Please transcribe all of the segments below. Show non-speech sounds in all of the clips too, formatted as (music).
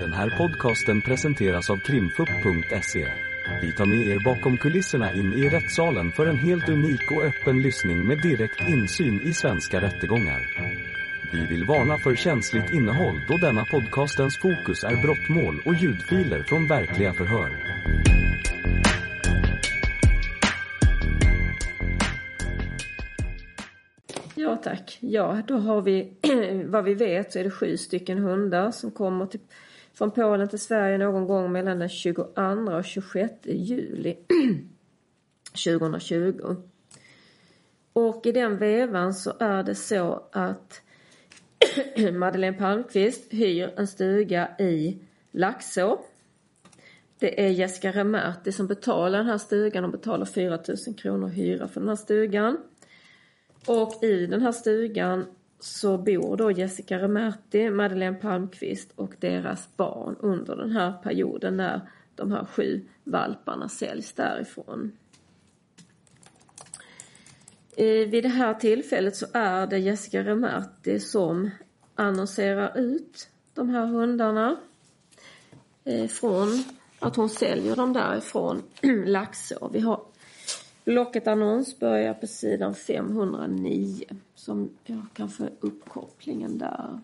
Den här podcasten presenteras av krimfupp.se. Vi tar med er bakom kulisserna in i rättssalen för en helt unik och öppen lyssning med direkt insyn i svenska rättegångar. Vi vill varna för känsligt innehåll då denna podcastens fokus är brottmål och ljudfiler från verkliga förhör. Ja tack. Ja, då har vi (clears throat) vad vi vet så är det sju stycken hundar som kommer till, från Polen till Sverige någon gång mellan den 22 och 26 juli (clears throat) 2020. Och i den vevan så är det så att (clears throat) Madeleine Palmqvist hyr en stuga i Laxå. Det är Jessica Remerti som betalar den här stugan Hon betalar 4 000 kronor hyra för den här stugan. Och i den här stugan så bor då Jessica Remerti, Madeleine Palmqvist och deras barn under den här perioden när de här sju valparna säljs därifrån. Eh, vid det här tillfället så är det Jessica Remerti som annonserar ut de här hundarna eh, från att hon säljer dem därifrån (clears throat) Laxå. Vi har Blocket annons börjar på sidan 509 som jag kan få uppkopplingen där.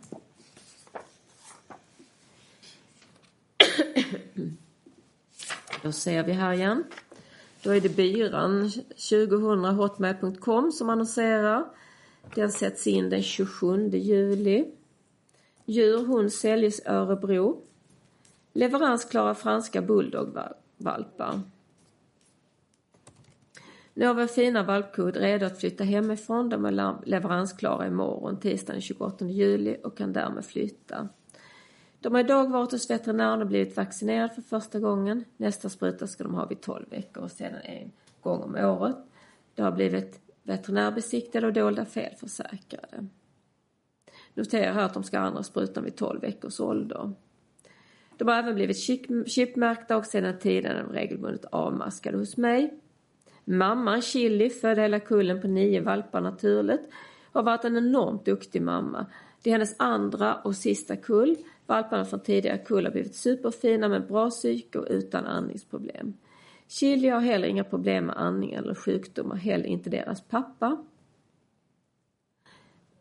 Då ser vi här igen. Då är det byran 2000 hotmail.com som annonserar. Den sätts in den 27 juli. Djur, hund säljs Örebro. Leveransklara franska bulldogvalpar. Nu har vi fina valpkod redo att flytta hemifrån. De är leveransklara imorgon, tisdagen den 28 juli och kan därmed flytta. De har idag varit hos veterinären och blivit vaccinerade för första gången. Nästa spruta ska de ha vid 12 veckor och sedan en gång om året. De har blivit veterinärbesiktade och dolda felförsäkrade. Notera här att de ska ha andra sprutan vid 12 veckors ålder. De har även blivit chipmärkta och sedan tiden regelbundet avmaskade hos mig. Mamman Chili födde hela kullen på nio valpar naturligt har varit en enormt duktig mamma. Det är hennes andra och sista kull. Valparna från tidigare kull har blivit superfina med bra psyke och utan andningsproblem. Chili har heller inga problem med andning eller sjukdomar, heller inte deras pappa.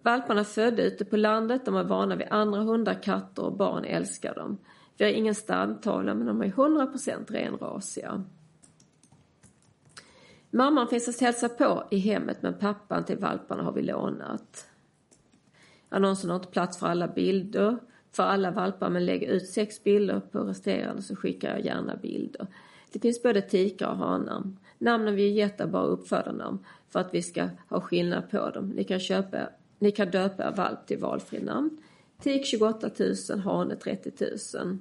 Valparna födde ute på landet, de är vana vid andra hundar, katter och barn älskar dem. Vi har ingen stamtavla, men de är 100% renrasiga. Mamman finns att hälsa på i hemmet men pappan till valparna har vi lånat. Annonsen har inte plats för alla bilder för alla valpar men lägger ut sex bilder på resterande så skickar jag gärna bilder. Det finns både tikar och hanar. Namnen vi gett är bara uppfödarnamn för att vi ska ha skillnad på dem. Ni kan, köpa, ni kan döpa er valp till valfri namn. Tik 28 000, hane 30 000.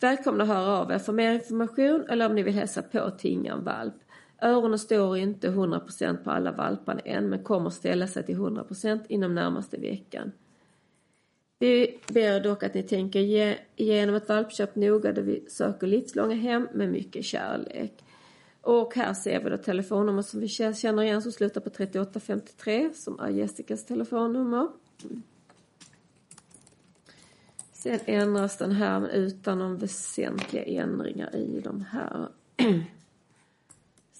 Välkomna att höra av er för mer information eller om ni vill hälsa på Tingan valp. Öronen står inte 100% på alla valparna än men kommer ställa sig till 100% inom närmaste veckan. Vi ber dock att ni tänker igenom ett valpköp noga då vi söker livslånga hem med mycket kärlek. Och här ser vi då telefonnummer som vi känner igen som slutar på 3853 som är Jessicas telefonnummer. Sen ändras den här utan någon väsentliga ändringar i de här. (clears throat)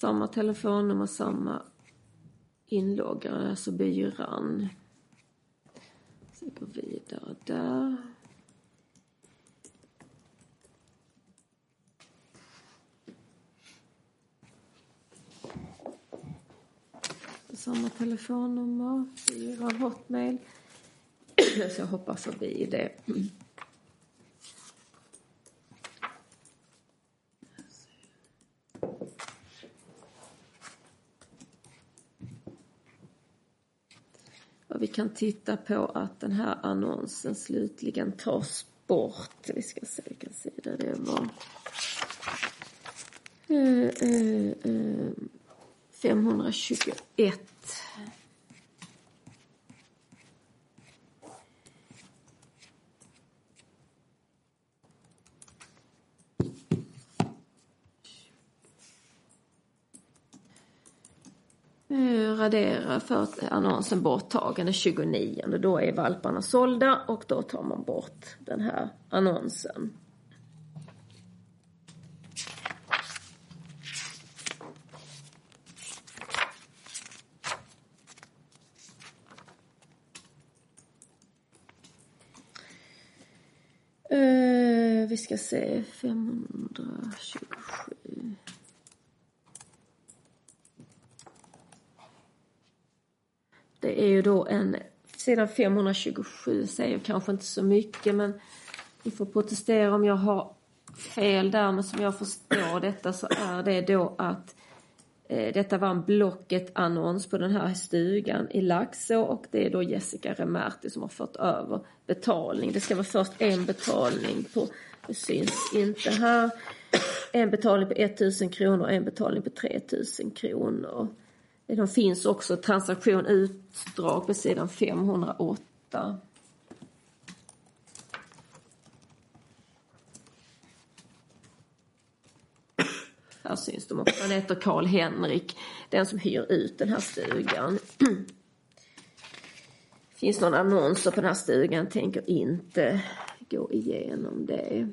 samma telefonnummer, samma inloggare, alltså byran. Så vi går vidare där. Samma telefonnummer, fyra hotmail. (clears throat) Så jag hoppar förbi det. Och vi kan titta på att den här annonsen slutligen tas bort. Vi ska se vilken sida det var. 521. Radera för annonsen borttagen den 29. Då är valparna sålda och då tar man bort den här annonsen. Eh, vi ska se, 527. Det är ju då en, sidan 527 säger kanske inte så mycket men ni får protestera om jag har fel där men som jag förstår detta så är det då att eh, detta var en Blocket-annons på den här stugan i Laxå och det är då Jessica Remerti som har fått över betalning. Det ska vara först en betalning på, det syns inte här, en betalning på 1000 kronor och en betalning på 3000 kronor. De finns också transaktion utdrag på sidan 508. Här syns de också. Han heter Karl-Henrik, den som hyr ut den här stugan. Finns någon annonser på den här stugan, tänker inte gå igenom det.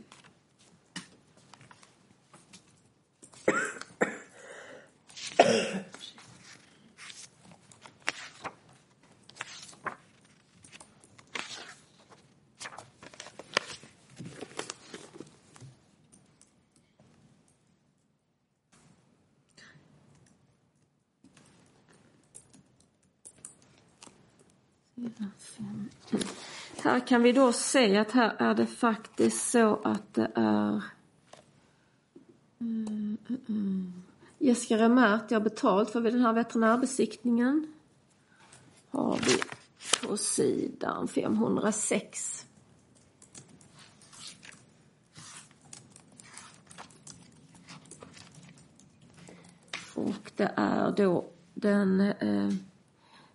Här kan vi då se att här är det faktiskt så att det är mm, mm, mm. Jessica Remert har betalt för den här veterinärbesiktningen. Har vi på sidan 506. Och det är då den eh,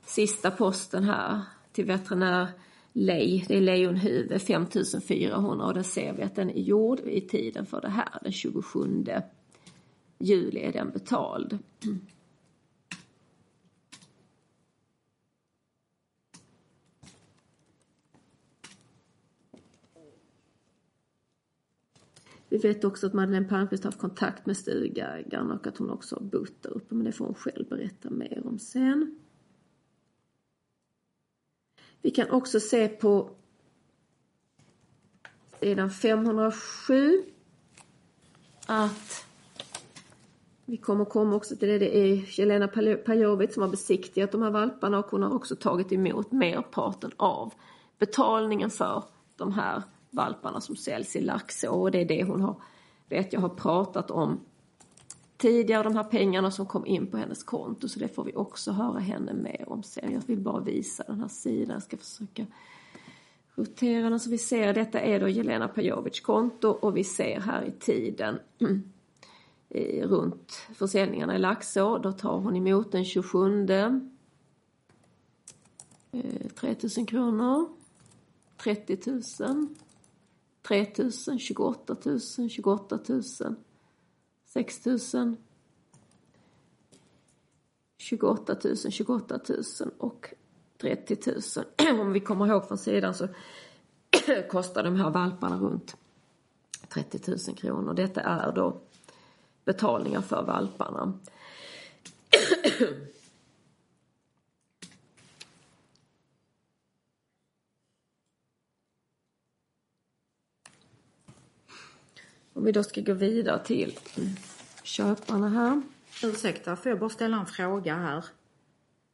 sista posten här till veterinär lej, det är lejonhuvud 5400 och där ser vi att den är gjord i tiden för det här, den 27 juli är den betald. Vi vet också att Madeleine Palmqvist har haft kontakt med stugägaren och att hon också har bott där uppe, men det får hon själv berätta mer om sen. Vi kan också se på sidan 507 att vi kommer komma också till det. Det är Jelena Pajovic som har besiktigat de här valparna och hon har också tagit emot merparten av betalningen för de här valparna som säljs i Laxå och det är det hon har, vet jag har pratat om tidigare, de här pengarna som kom in på hennes konto. Så det får vi också höra henne mer om sen. Jag vill bara visa den här sidan. Jag ska försöka rotera den så vi ser. Detta är då Jelena Pajovic konto och vi ser här i tiden (clears throat) runt försäljningarna i Laxå. Då tar hon emot den 27 3000 eh, kronor. 30 000. 3 000, 28 000, 28 000. 6 000 28 000, 28 000 och 30 000. Om vi kommer ihåg från sidan så kostar de här valparna runt 30 000 kronor. Detta är då betalningar för valparna. Om vi då ska gå vidare till köparna här. Ursäkta, får jag bara ställa en fråga här?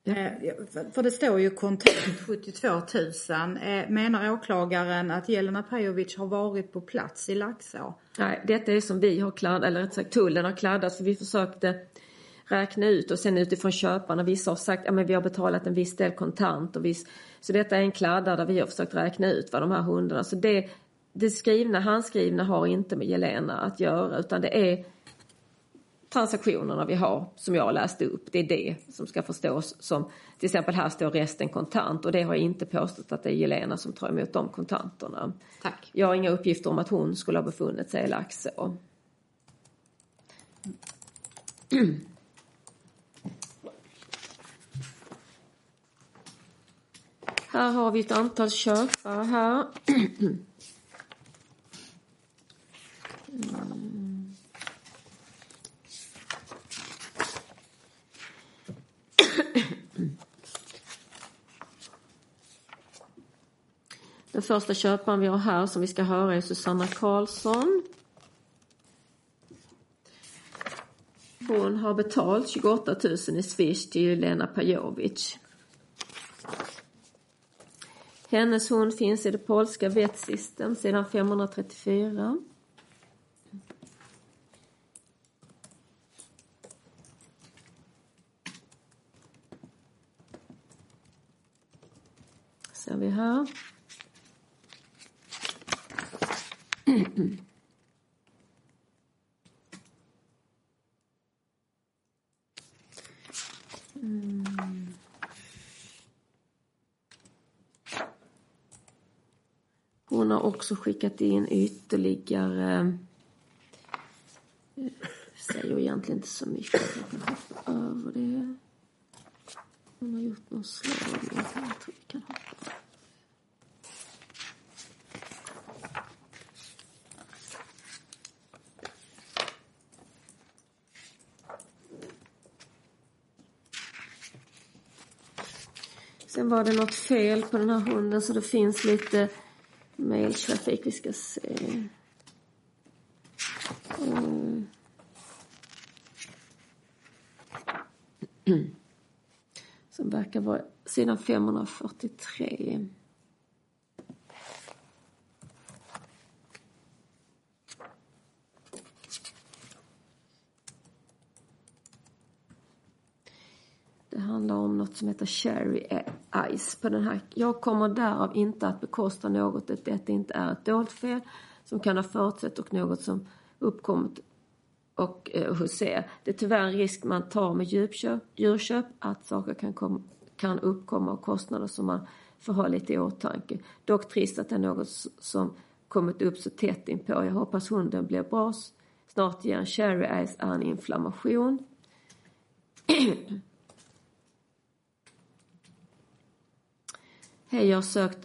Ja. Eh, för det står ju kontant 72 000. Eh, menar åklagaren att Jelena Pajovic har varit på plats i Laxå? Nej, detta är som vi har kladdat, eller rätt sagt tullen har kladdat för vi försökte räkna ut och sen utifrån köparna, vissa har sagt att ja, vi har betalat en viss del kontant och viss, så detta är en kladda där vi har försökt räkna ut vad de här hundarna, så det, det skrivna, handskrivna har inte med Jelena att göra utan det är transaktionerna vi har som jag läste upp. Det är det som ska förstås som till exempel här står resten kontant och det har jag inte påstått att det är Jelena som tar emot de kontanterna. Tack. Jag har inga uppgifter om att hon skulle ha befunnit sig i Laxå. här har vi ett antal köpare här. Den första köparen vi har här som vi ska höra är Susanna Karlsson. Hon har betalt 28 000 i Swish till Lena Pajovic. Hennes hund finns i det polska Vetsystem sedan 534. Ser vi här. Mm. Hon har också skickat in ytterligare Jag säger egentligen inte så mycket. Jag kan hoppa över det. Hon har gjort någon slag. Jag tror vi kan hoppa Sen var det något fel på den här hunden så det finns lite mailtrafik. Vi ska se. Mm. (clears throat) Som verkar vara sidan 543. Det handlar om något som heter Cherry Ice på den här. Jag kommer därav inte att bekosta något att detta inte är ett dolt fel som kan ha förutsett och något som uppkommit och eh, hos er. Det är tyvärr en risk man tar med djupköp, djurköp att saker kan, kom, kan uppkomma och kostnader som man får ha lite i åtanke. Dock trist att det är något som kommit upp så tätt inpå. Jag hoppas hunden blir bra snart igen. Cherry Ice är en inflammation. (clears throat) Hej, jag har sökt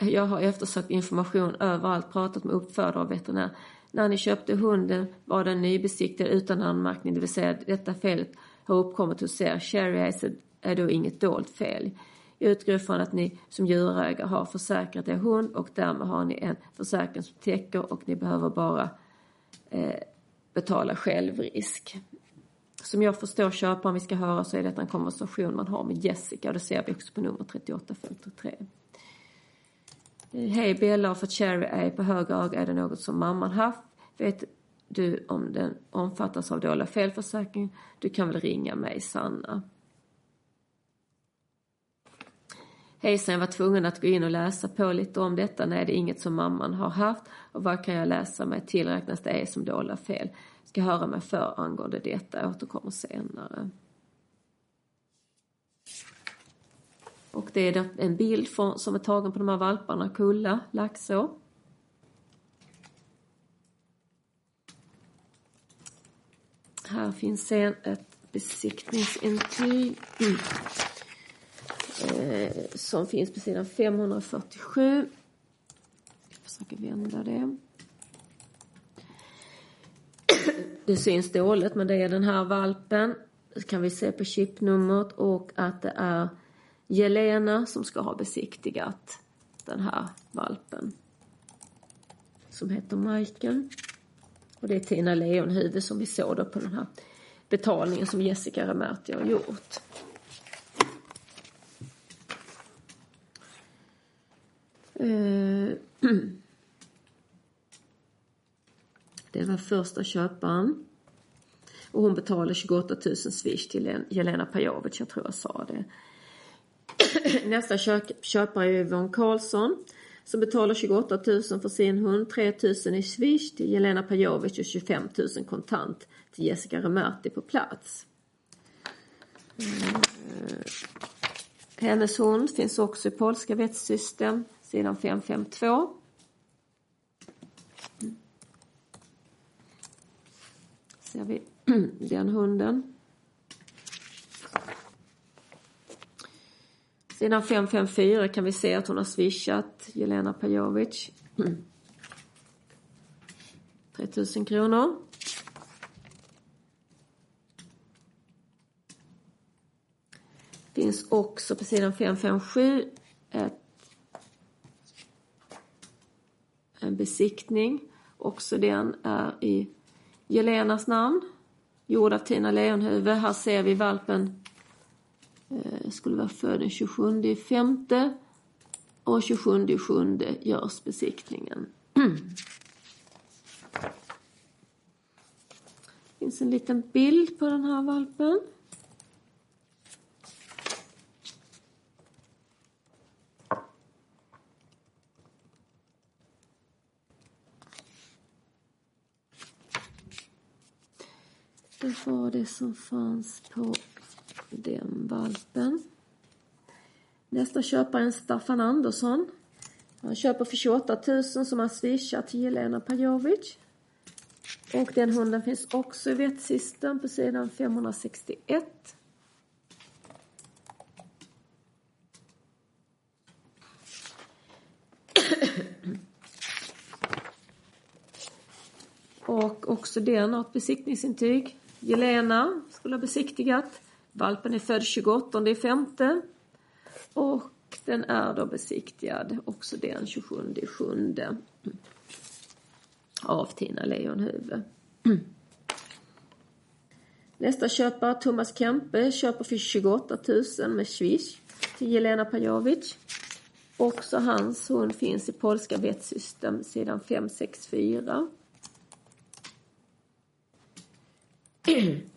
jag har eftersökt information överallt, pratat med uppfödare och veterinär. När ni köpte hunden var den nybesiktad utan anmärkning, det vill säga att detta felet har uppkommit hos er. Cherry är då inget dolt fel. Jag utgår från att ni som djurägare har försäkrat er hund och därmed har ni en försäkring som täcker och ni behöver bara eh, betala självrisk. Som jag förstår köparen vi ska höra så är detta en konversation man har med Jessica och det ser vi också på nummer 3853. Hej Bella, för Cherry är på höger öga är det något som mamman haft. Vet du om den omfattas av dåliga felförsäkring? Du kan väl ringa mig, Sanna. Hejsan, jag var tvungen att gå in och läsa på lite om detta. Nej, det är inget som mamman har haft. Och vad kan jag läsa mig till räknas det är som dåliga fel? Ska höra mig för angående detta. Jag återkommer senare. Och det är en bild som är tagen på de här valparna, Kulla, Laxå. Här finns sen ett besiktningsintyg mm. eh, som finns på sidan 547. Jag försöker vända det. Det syns dåligt men det är den här valpen. Det kan vi se på chipnumret och att det är Jelena som ska ha besiktigat den här valpen. Som heter Michael. Och det är Tina Leonhuvud som vi såg då på den här betalningen som Jessica Remerti har gjort. Uh, (clears throat) det var första köparen. Och hon betalade 28 000 swish till Jelena Pajovic, jag tror jag sa det. (clears throat) Nästa köpare är Yvonne Karlsson som betalar 28 000 för sin hund, 3 000 i swish till Jelena Pajovic och 25 000 kontant till Jessica Remerti på plats. Eh, hennes hund finns också i polska vettsystem, sidan 552. Ser vi (clears throat) den hunden. Sidan 554 kan vi se att hon har swishat Jelena Pajovic. 3000 (clears throat) kronor. finns också på sidan 557 ett, en besiktning. Också den är i Jelenas namn. Gjord av Tina Leonhufvud. Här ser vi valpen eh, skulle vara född den 27 femte och 27 sjunde görs besiktningen. Det (clears throat) finns en liten bild på den här valpen. Det var det som fanns på den valpen. Nästa köpare är en Staffan Andersson. Han köper för 28 000 som han swishar till Jelena Pajovic. Och den hunden finns också i vettsystem på sidan 561. Och också den har ett besiktningsintyg. Jelena skulle ha besiktigat. Valpen är född 28 femte. Och den är då besiktigad också den 27 sjunde av Tina Leonhufvud. Nästa köpare, Thomas Kempe, köper för 28 000 med Swish till Jelena Pajovic. Också hans hund finns i polska vettsystem sidan 564. (clears throat)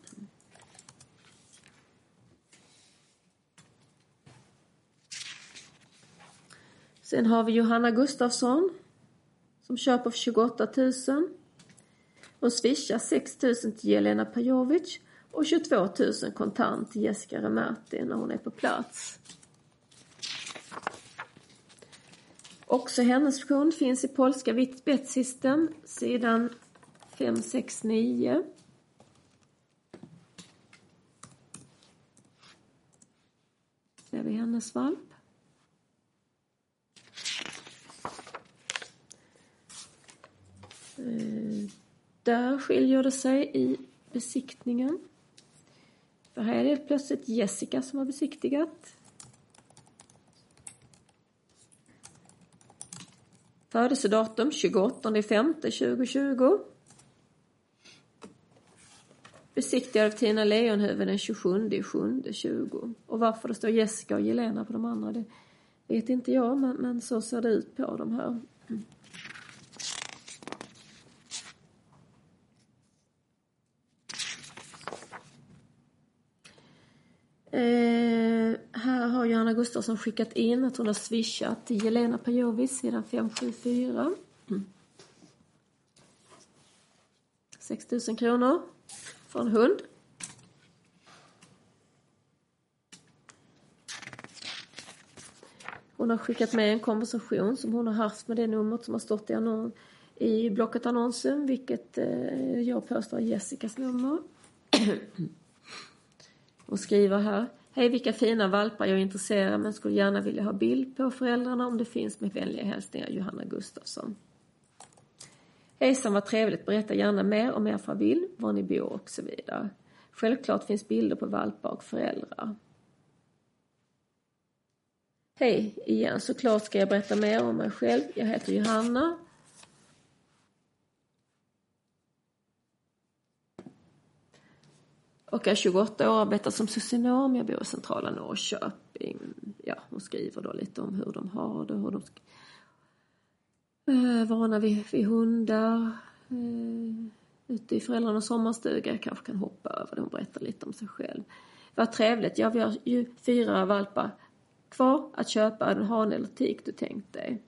Sen har vi Johanna Gustafsson som köper för 28 000. Hon swishar 6 000 till Jelena Pajovic och 22 000 kontant till Jessica Remati när hon är på plats. Också hennes kund finns i polska Betsystem, sidan 569. Vi hennes valp. Eh, där skiljer det sig i besiktningen. För här är det plötsligt Jessica som har besiktigat. Födelsedatum 28 5 2020. Besiktigad av Tina Leonhufvud den 27 i 20. Och varför det står Jessica och Jelena på de andra det vet inte jag men, men så ser det ut på de här. Mm. Eh, här har Johanna Gustafsson skickat in att hon har swishat till Jelena Pajovic sedan 574. Mm. 6 000 kronor för en hund. Hon har skickat med en konversation som hon har haft med det numret som har stått i, annon i Blocket-annonsen, vilket eh, jag påstår är Jessicas nummer. (clears throat) Hon skriver här. Hej vilka fina valpar jag är intresserad men skulle gärna vilja ha bild på föräldrarna om det finns med vänliga hälsningar Johanna Gustafsson. Hejsan vad trevligt, berätta gärna mer om er familj, var ni bor och så vidare. Självklart finns bilder på valpar och föräldrar. Hej igen, såklart ska jag berätta mer om mig själv. Jag heter Johanna och är 28 år, arbetar som socionom. Jag bor i centrala Norrköping. Ja, hon skriver då lite om hur de har det, hur de eh, vana vid, vid hundar. Eh, ute i föräldrarnas sommarstuga. Jag kanske kan hoppa över det. Hon berättar lite om sig själv. Vad trevligt. Ja, vi har ju fyra valpar kvar att köpa. Är det en hane eller tik du tänkt dig?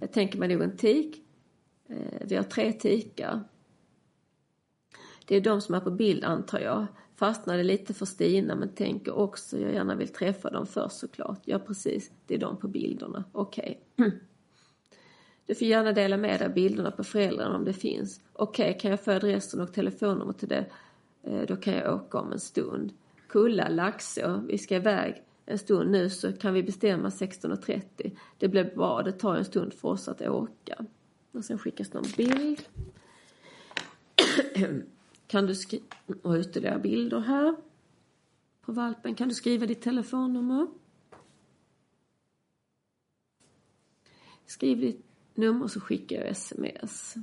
Jag tänker mig nog en tik. Eh, vi har tre tikar. Det är de som är på bild antar jag. Fastnade lite för Stina men tänker också jag gärna vill träffa dem först såklart. Ja precis, det är de på bilderna. Okej. Okay. (clears throat) Du får gärna dela med dig av bilderna på föräldrarna om det finns. Okej, okay, kan jag få adressen och telefonnummer till det? Eh, då kan jag åka om en stund. Kulla, Laxå, vi ska iväg en stund nu så kan vi bestämma 16.30. Det blir bra, det tar en stund för oss att åka. Och sen skickas någon bild. (clears throat) kan du skriva, och ytterligare bilder här på valpen. Kan du skriva ditt telefonnummer? Skriv ditt nummer så skickar jag sms.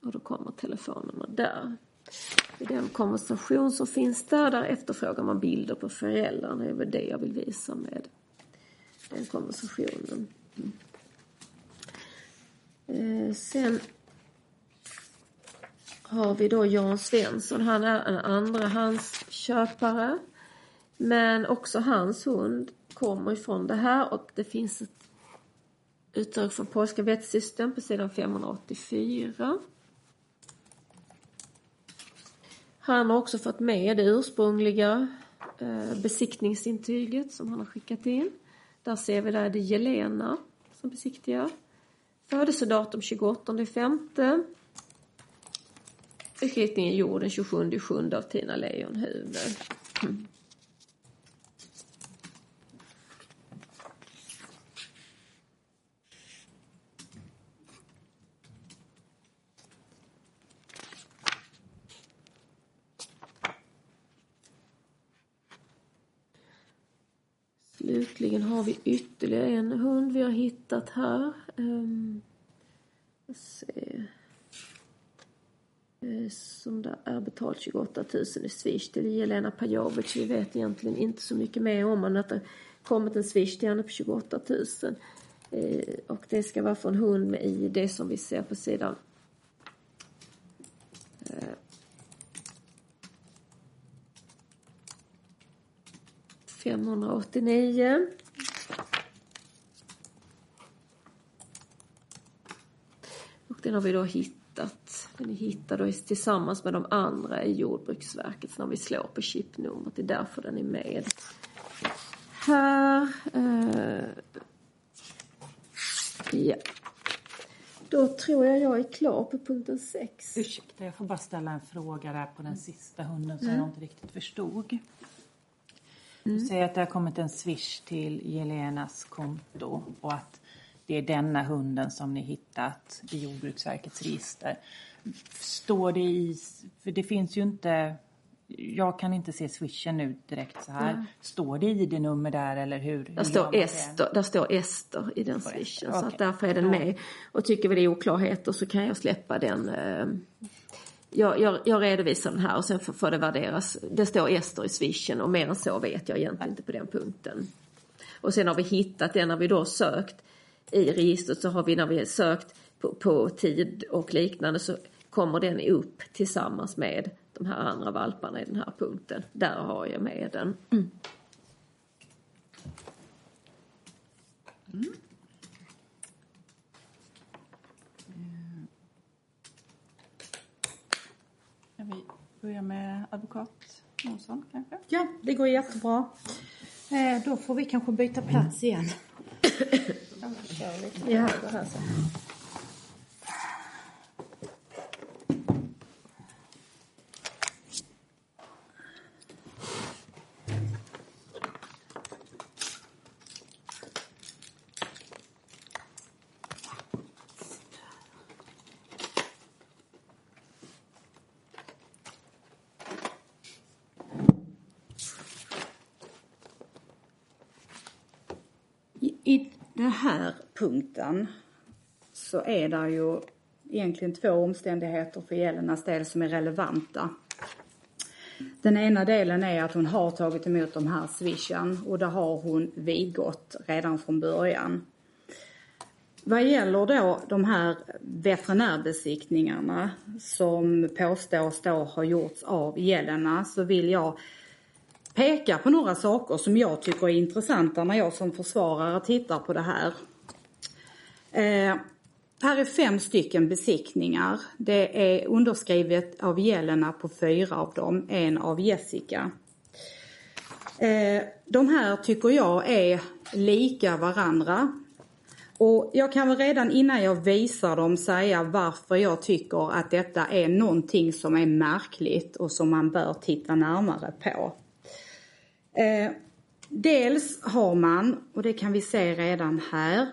Och då kommer telefonnummer där. I den konversation som finns där, där efterfrågar man bilder på föräldrarna. Det är väl det jag vill visa med den konversationen. Mm. Eh, sen har vi då Jan Svensson. Han är en andrahandsköpare. Men också hans hund kommer ifrån det här och det finns ett utdrag från Polska vettsystem på sidan 584. Han har också fått med det ursprungliga eh, besiktningsintyget som han har skickat in. Där ser vi där det är Jelena som besiktigar. Födelsedatum 28 femte. Förflyttningen är gjord den 27 7 av Tina Lejonhufvud. Mm. Slutligen har vi ytterligare en hund vi har hittat här. Ehm, um, se. Eh, som där är betalt 28 000 i swish till Jelena Pajovic. Vi vet egentligen inte så mycket mer om än att det kommit en swish till henne på 28 000. Eh, och det ska vara från hund med ID som vi ser på sidan eh, 589. Och den har vi då hittat. Den är hittad tillsammans med de andra i Jordbruksverket när vi slår på chipnumret. Det är därför den är med. Här. Eh, ja. Då tror jag jag är klar på punkten 6. Ursäkta, jag får bara ställa en fråga där på den sista hunden som mm. jag inte riktigt förstod. Mm. Du säger att det har kommit en swish till Jelenas konto och att det är denna hunden som ni hittat i Jordbruksverkets register. Står det i, för det finns ju inte, jag kan inte se swishen nu direkt så här. Mm. Står det ID-nummer där eller hur? Där står, Ester, där står Ester i den swishen okay. så att därför är den med. Och tycker vi det är oklarheter så kan jag släppa den eh, jag, jag, jag, redovisar den här och sen får, får det värderas. Det står Ester i swishen och mer än så vet jag egentligen inte på den punkten. Och sen har vi hittat den när vi då sökt i registret så har vi när vi sökt på, på tid och liknande så kommer den upp tillsammans med de här andra valparna i den här punkten. Där har jag med den. Mm. Mm. Börja med advokat Månsson kanske? Ja, det går jättebra. Eh, då får vi kanske byta plats igen. ja. den här här punkten så är det ju egentligen två omständigheter för Jelenas del som är relevanta. Den ena delen är att hon har tagit emot de här swishen och det har hon vidgått redan från början. Vad gäller då de här veterinärbesiktningarna som påstås då ha gjorts av Jelena så vill jag peka på några saker som jag tycker är intressanta när jag som försvarare tittar på det här. Eh, här är fem stycken besiktningar. Det är underskrivet av Jelena på fyra av dem, en av Jessica. Eh, de här tycker jag är lika varandra. Och jag kan väl redan innan jag visar dem säga varför jag tycker att detta är någonting som är märkligt och som man bör titta närmare på. Eh, dels har man, och det kan vi se redan här,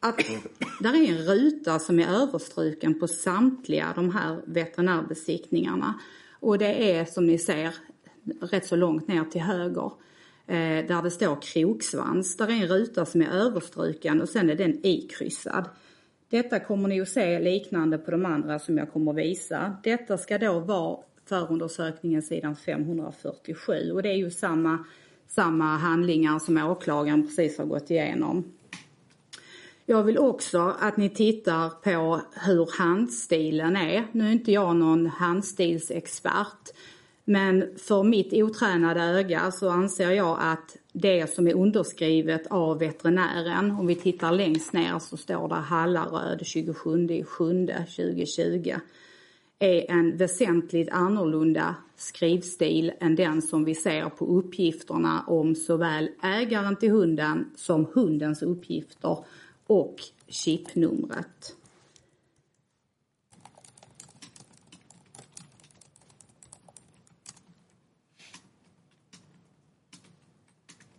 att där är en ruta som är överstruken på samtliga de här veterinärbesiktningarna. Och det är som ni ser rätt så långt ner till höger eh, där det står kroksvans. Där är en ruta som är överstruken och sen är den ikryssad. Detta kommer ni att se liknande på de andra som jag kommer att visa. Detta ska då vara förundersökningen sidan 547 och det är ju samma, samma handlingar som åklagaren precis har gått igenom. Jag vill också att ni tittar på hur handstilen är. Nu är inte jag någon handstilsexpert men för mitt otränade öga så anser jag att det som är underskrivet av veterinären, om vi tittar längst ner så står det Hallaröd 27 7 2020 är en väsentligt annorlunda skrivstil än den som vi ser på uppgifterna om såväl ägaren till hunden som hundens uppgifter och chipnumret.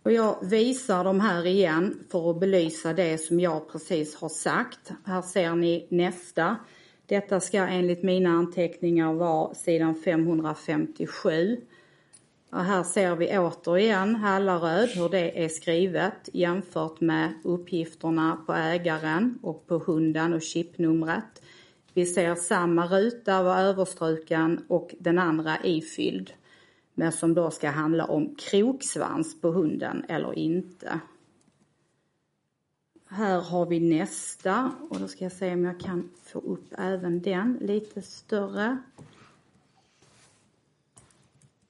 Och jag visar de här igen för att belysa det som jag precis har sagt. Här ser ni nästa. Detta ska enligt mina anteckningar vara sidan 557. Och här ser vi återigen Hallaröd, hur det är skrivet jämfört med uppgifterna på ägaren och på hunden och chipnumret. Vi ser samma ruta vara överstruken och den andra ifylld men som då ska handla om kroksvans på hunden eller inte. Här har vi nästa och då ska jag se om jag kan få upp även den lite större.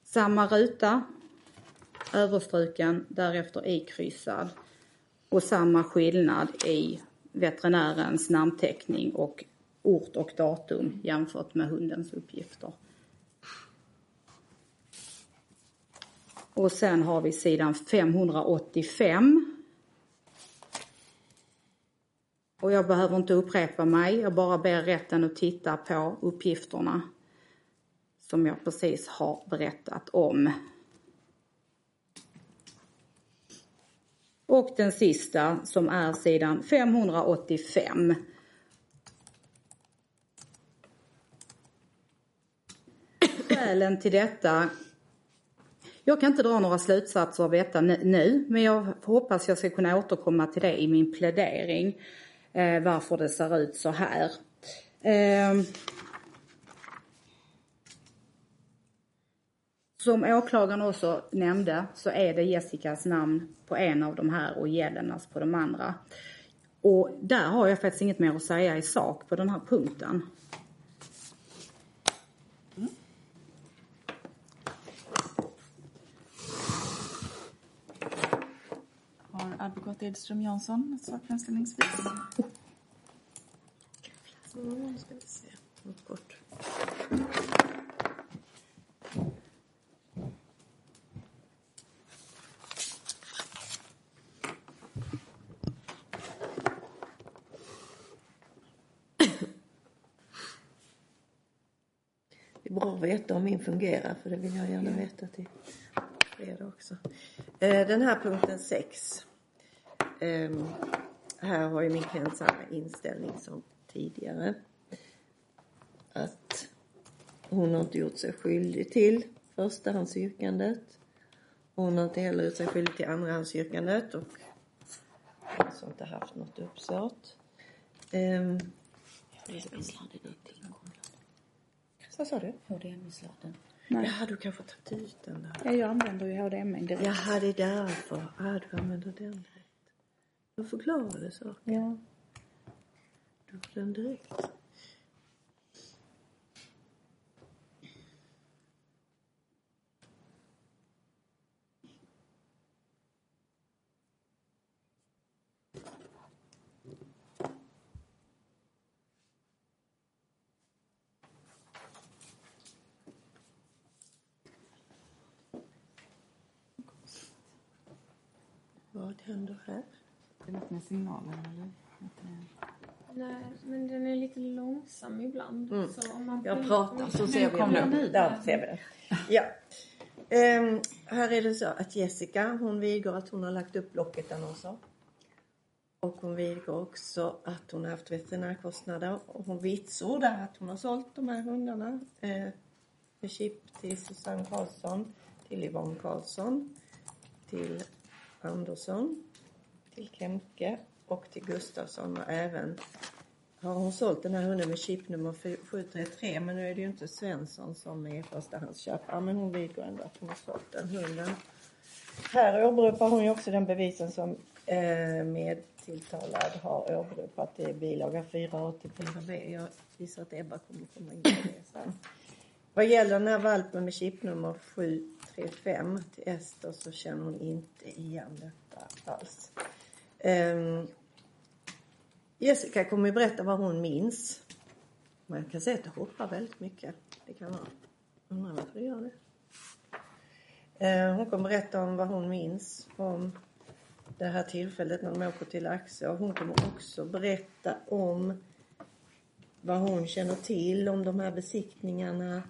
Samma ruta, överstruken, därefter ikryssad och samma skillnad i veterinärens namnteckning och ort och datum jämfört med hundens uppgifter. Och sen har vi sidan 585. Och jag behöver inte upprepa mig, jag bara ber rätten att titta på uppgifterna som jag precis har berättat om. Och den sista som är sidan 585. Skälen till detta jag kan inte dra några slutsatser av detta nu, men jag hoppas jag ska kunna återkomma till det i min plädering. Eh, varför det ser ut så här. Eh, som åklagaren också nämnde så är det Jessicas namn på en av de här och Jelenas på de andra. Och där har jag faktiskt inget mer att säga i sak på den här punkten. Advokat Edström Jansson ska vi se. Kort. Det är bra att veta om min fungerar för det vill jag gärna veta till fredag också. Eh, den här punkten 6 Um, här har ju klient samma inställning som tidigare. Att hon har inte gjort sig skyldig till förstahandsyrkandet. Hon har inte heller gjort sig skyldig till andrahandsyrkandet och alltså inte haft något uppsåt. Um, vad sa du? HDMI-sladden. Nej. Jaha, du kanske tagit ut den där. Ja, jag använder ju HDMI direkt. Jaha, det är därför. Ja, du använder den. Du förklarade saker. Ja. Du får den direkt. Vad händer här? Det är något med signalen eller? Nej, men den är lite långsam ibland. Mm. Så om man jag pratar så ser vi den. den. Där ser vi. Ja. Ehm, här är det så att Jessica, hon vidgår att hon har lagt upp Blocket-annonser. Och hon vidgår också att hon har haft veterinärkostnader. Och hon vitsordar att hon har sålt de här hundarna. Eh, med chip till Susanne Karlsson, till Yvonne Karlsson, till Andersson, till Kemke och till Gustafsson och även har hon sålt den här hunden med chip nummer 733 men nu är det ju inte Svensson som är förstahandsköpare men hon vidgår ändå att hon har sålt den hunden. Här åberopar hon ju också den bevisen som eh, medtilltalad har åberopat i bilaga 484b. Jag gissar att Ebba kommer komma in på det sen. Vad gäller den här valpen med chipnummer 735 till Ester så känner hon inte igen detta alls. Um, Jessica kommer ju berätta vad hon minns. Man kan säga att det hoppar väldigt mycket. Det kan vara. Undrar varför det gör det. Uh, hon kommer berätta om vad hon minns om det här tillfället när de åker till Laxå. Hon kommer också berätta om vad hon känner till om de här besiktningarna.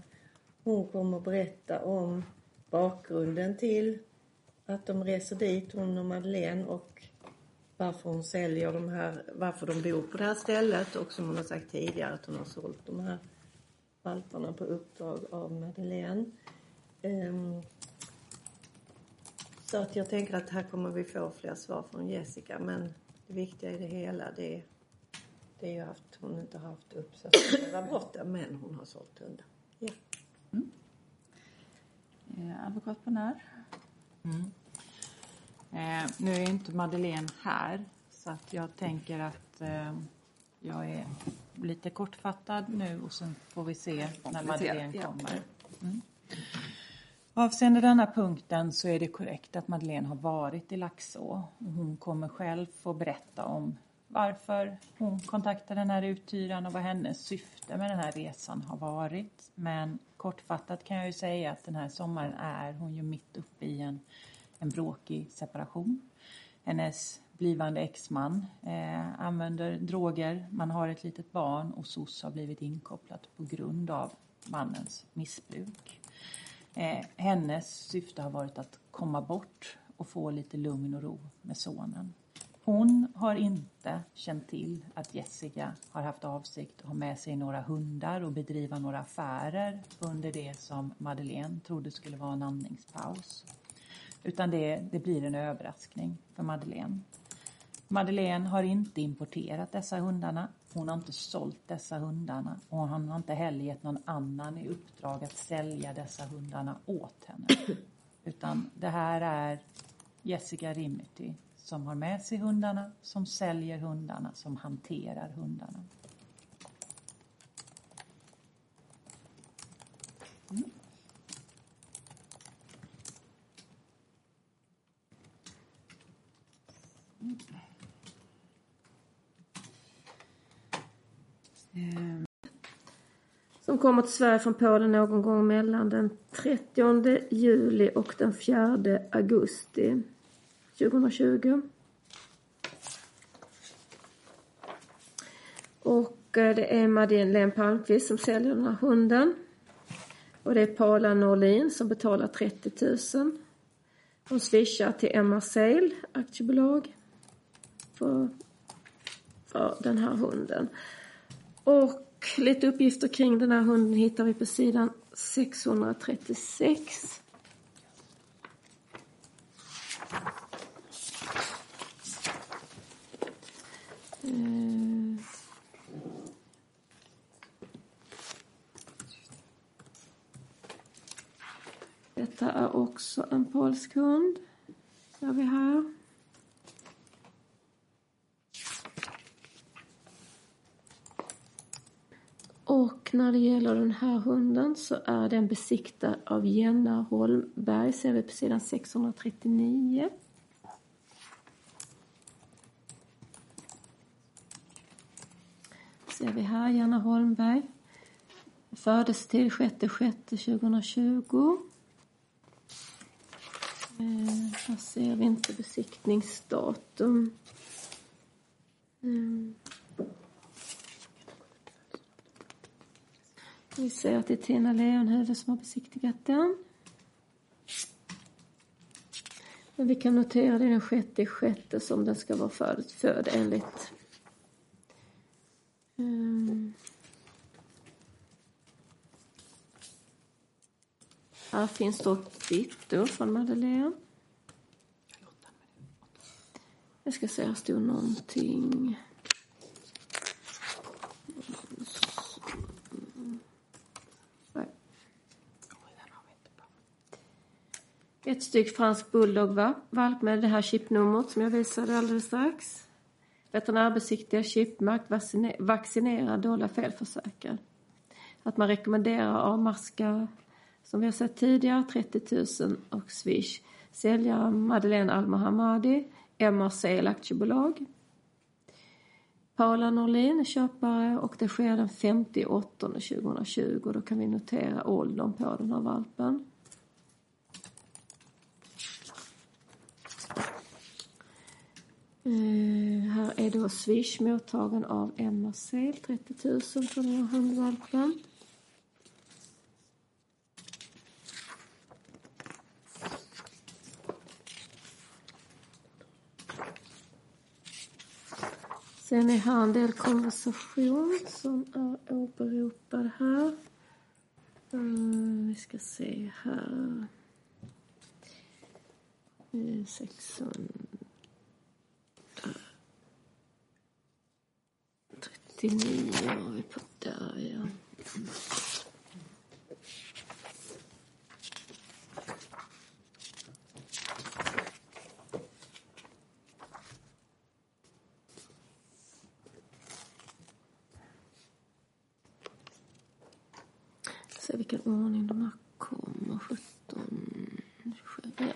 Hon kommer berätta om bakgrunden till att de reser dit, hon och Madeleine och varför hon säljer de här, varför de bor på det här stället och som hon har sagt tidigare att hon har sålt de här valparna på uppdrag av Madeleine. Um, så att jag tänker att här kommer vi få fler svar från Jessica men det viktiga i det hela det, det är ju att hon inte har haft uppsatta brotten men hon har sålt hundar. Ja. Mm. Eh, advokat på när? Mm. Eh, nu är inte Madeleine här så att jag tänker att eh, jag är lite kortfattad nu och sen får vi se när Madeleine kommer. Mm. Avseende denna punkten så är det korrekt att Madeleine har varit i Laxå. Hon kommer själv få berätta om varför hon kontaktade den här uthyraren och vad hennes syfte med den här resan har varit. Men kortfattat kan jag ju säga att den här sommaren är hon ju mitt uppe i en, en bråkig separation. Hennes blivande exman eh, använder droger, man har ett litet barn och SOS har blivit inkopplat på grund av mannens missbruk. Eh, hennes syfte har varit att komma bort och få lite lugn och ro med sonen. Hon har inte känt till att Jessica har haft avsikt att ha med sig några hundar och bedriva några affärer under det som Madeleine trodde skulle vara en andningspaus. Utan det, det blir en överraskning för Madeleine. Madeleine har inte importerat dessa hundarna. Hon har inte sålt dessa hundarna och han har inte heller gett någon annan i uppdrag att sälja dessa hundarna åt henne. Utan det här är Jessica Rimity som har med sig hundarna, som säljer hundarna, som hanterar hundarna. Ehm, som kommer till Sverige från Polen någon gång mellan den 30 juli och den 4 augusti 2020. Och eh, det är Madeleine Palmqvist som säljer den här hunden. Och det är Paula Norlin som betalar 30 000. Hon swishar till Emma Sale aktiebolag för, för den här hunden. Och lite uppgifter kring den här hunden hittar vi på sidan 636. Eh. Detta är också en polsk hund. Ser vi här. Och när det gäller den här hunden så är den besiktad av Jenna Holmberg, ser vi på sidan 639. Ser vi här, Jenna Holmberg. Föddes till 6.6.2020. Eh, här ser vi inte besiktningsdatum. Mm. Vi ser att det är Tina Leonhufvud som har besiktigat den. Men vi kan notera det den sjätte sjätte som den ska vara född, född enligt um, Här finns då ett kvitto från Madeleine. Jag ska se, här stod någonting. Ett styck fransk bulldog-valp med det här chipnumret som jag visade alldeles strax. Veterinärbesiktiga, chipmärkt, vaccinerad, dåliga felförsäkrad. Att man rekommenderar avmaska, som vi har sett tidigare, 30 000 och Swish. Säljare Madeleine Al-Mohammadi, MRC aktiebolag. Paula Norlin är köpare och det sker den 58 2020. Då kan vi notera åldern på den här valpen. Eh, här är då Swish mottagen av Emma Sel, 30 000 för den här handvalpen. Sen är här en del konversation som är åberopad här. Mm, vi ska se här. Eh, 600. 89 var vi på där, ja. Se vilken ordning de här kommer. 17, 27, ja.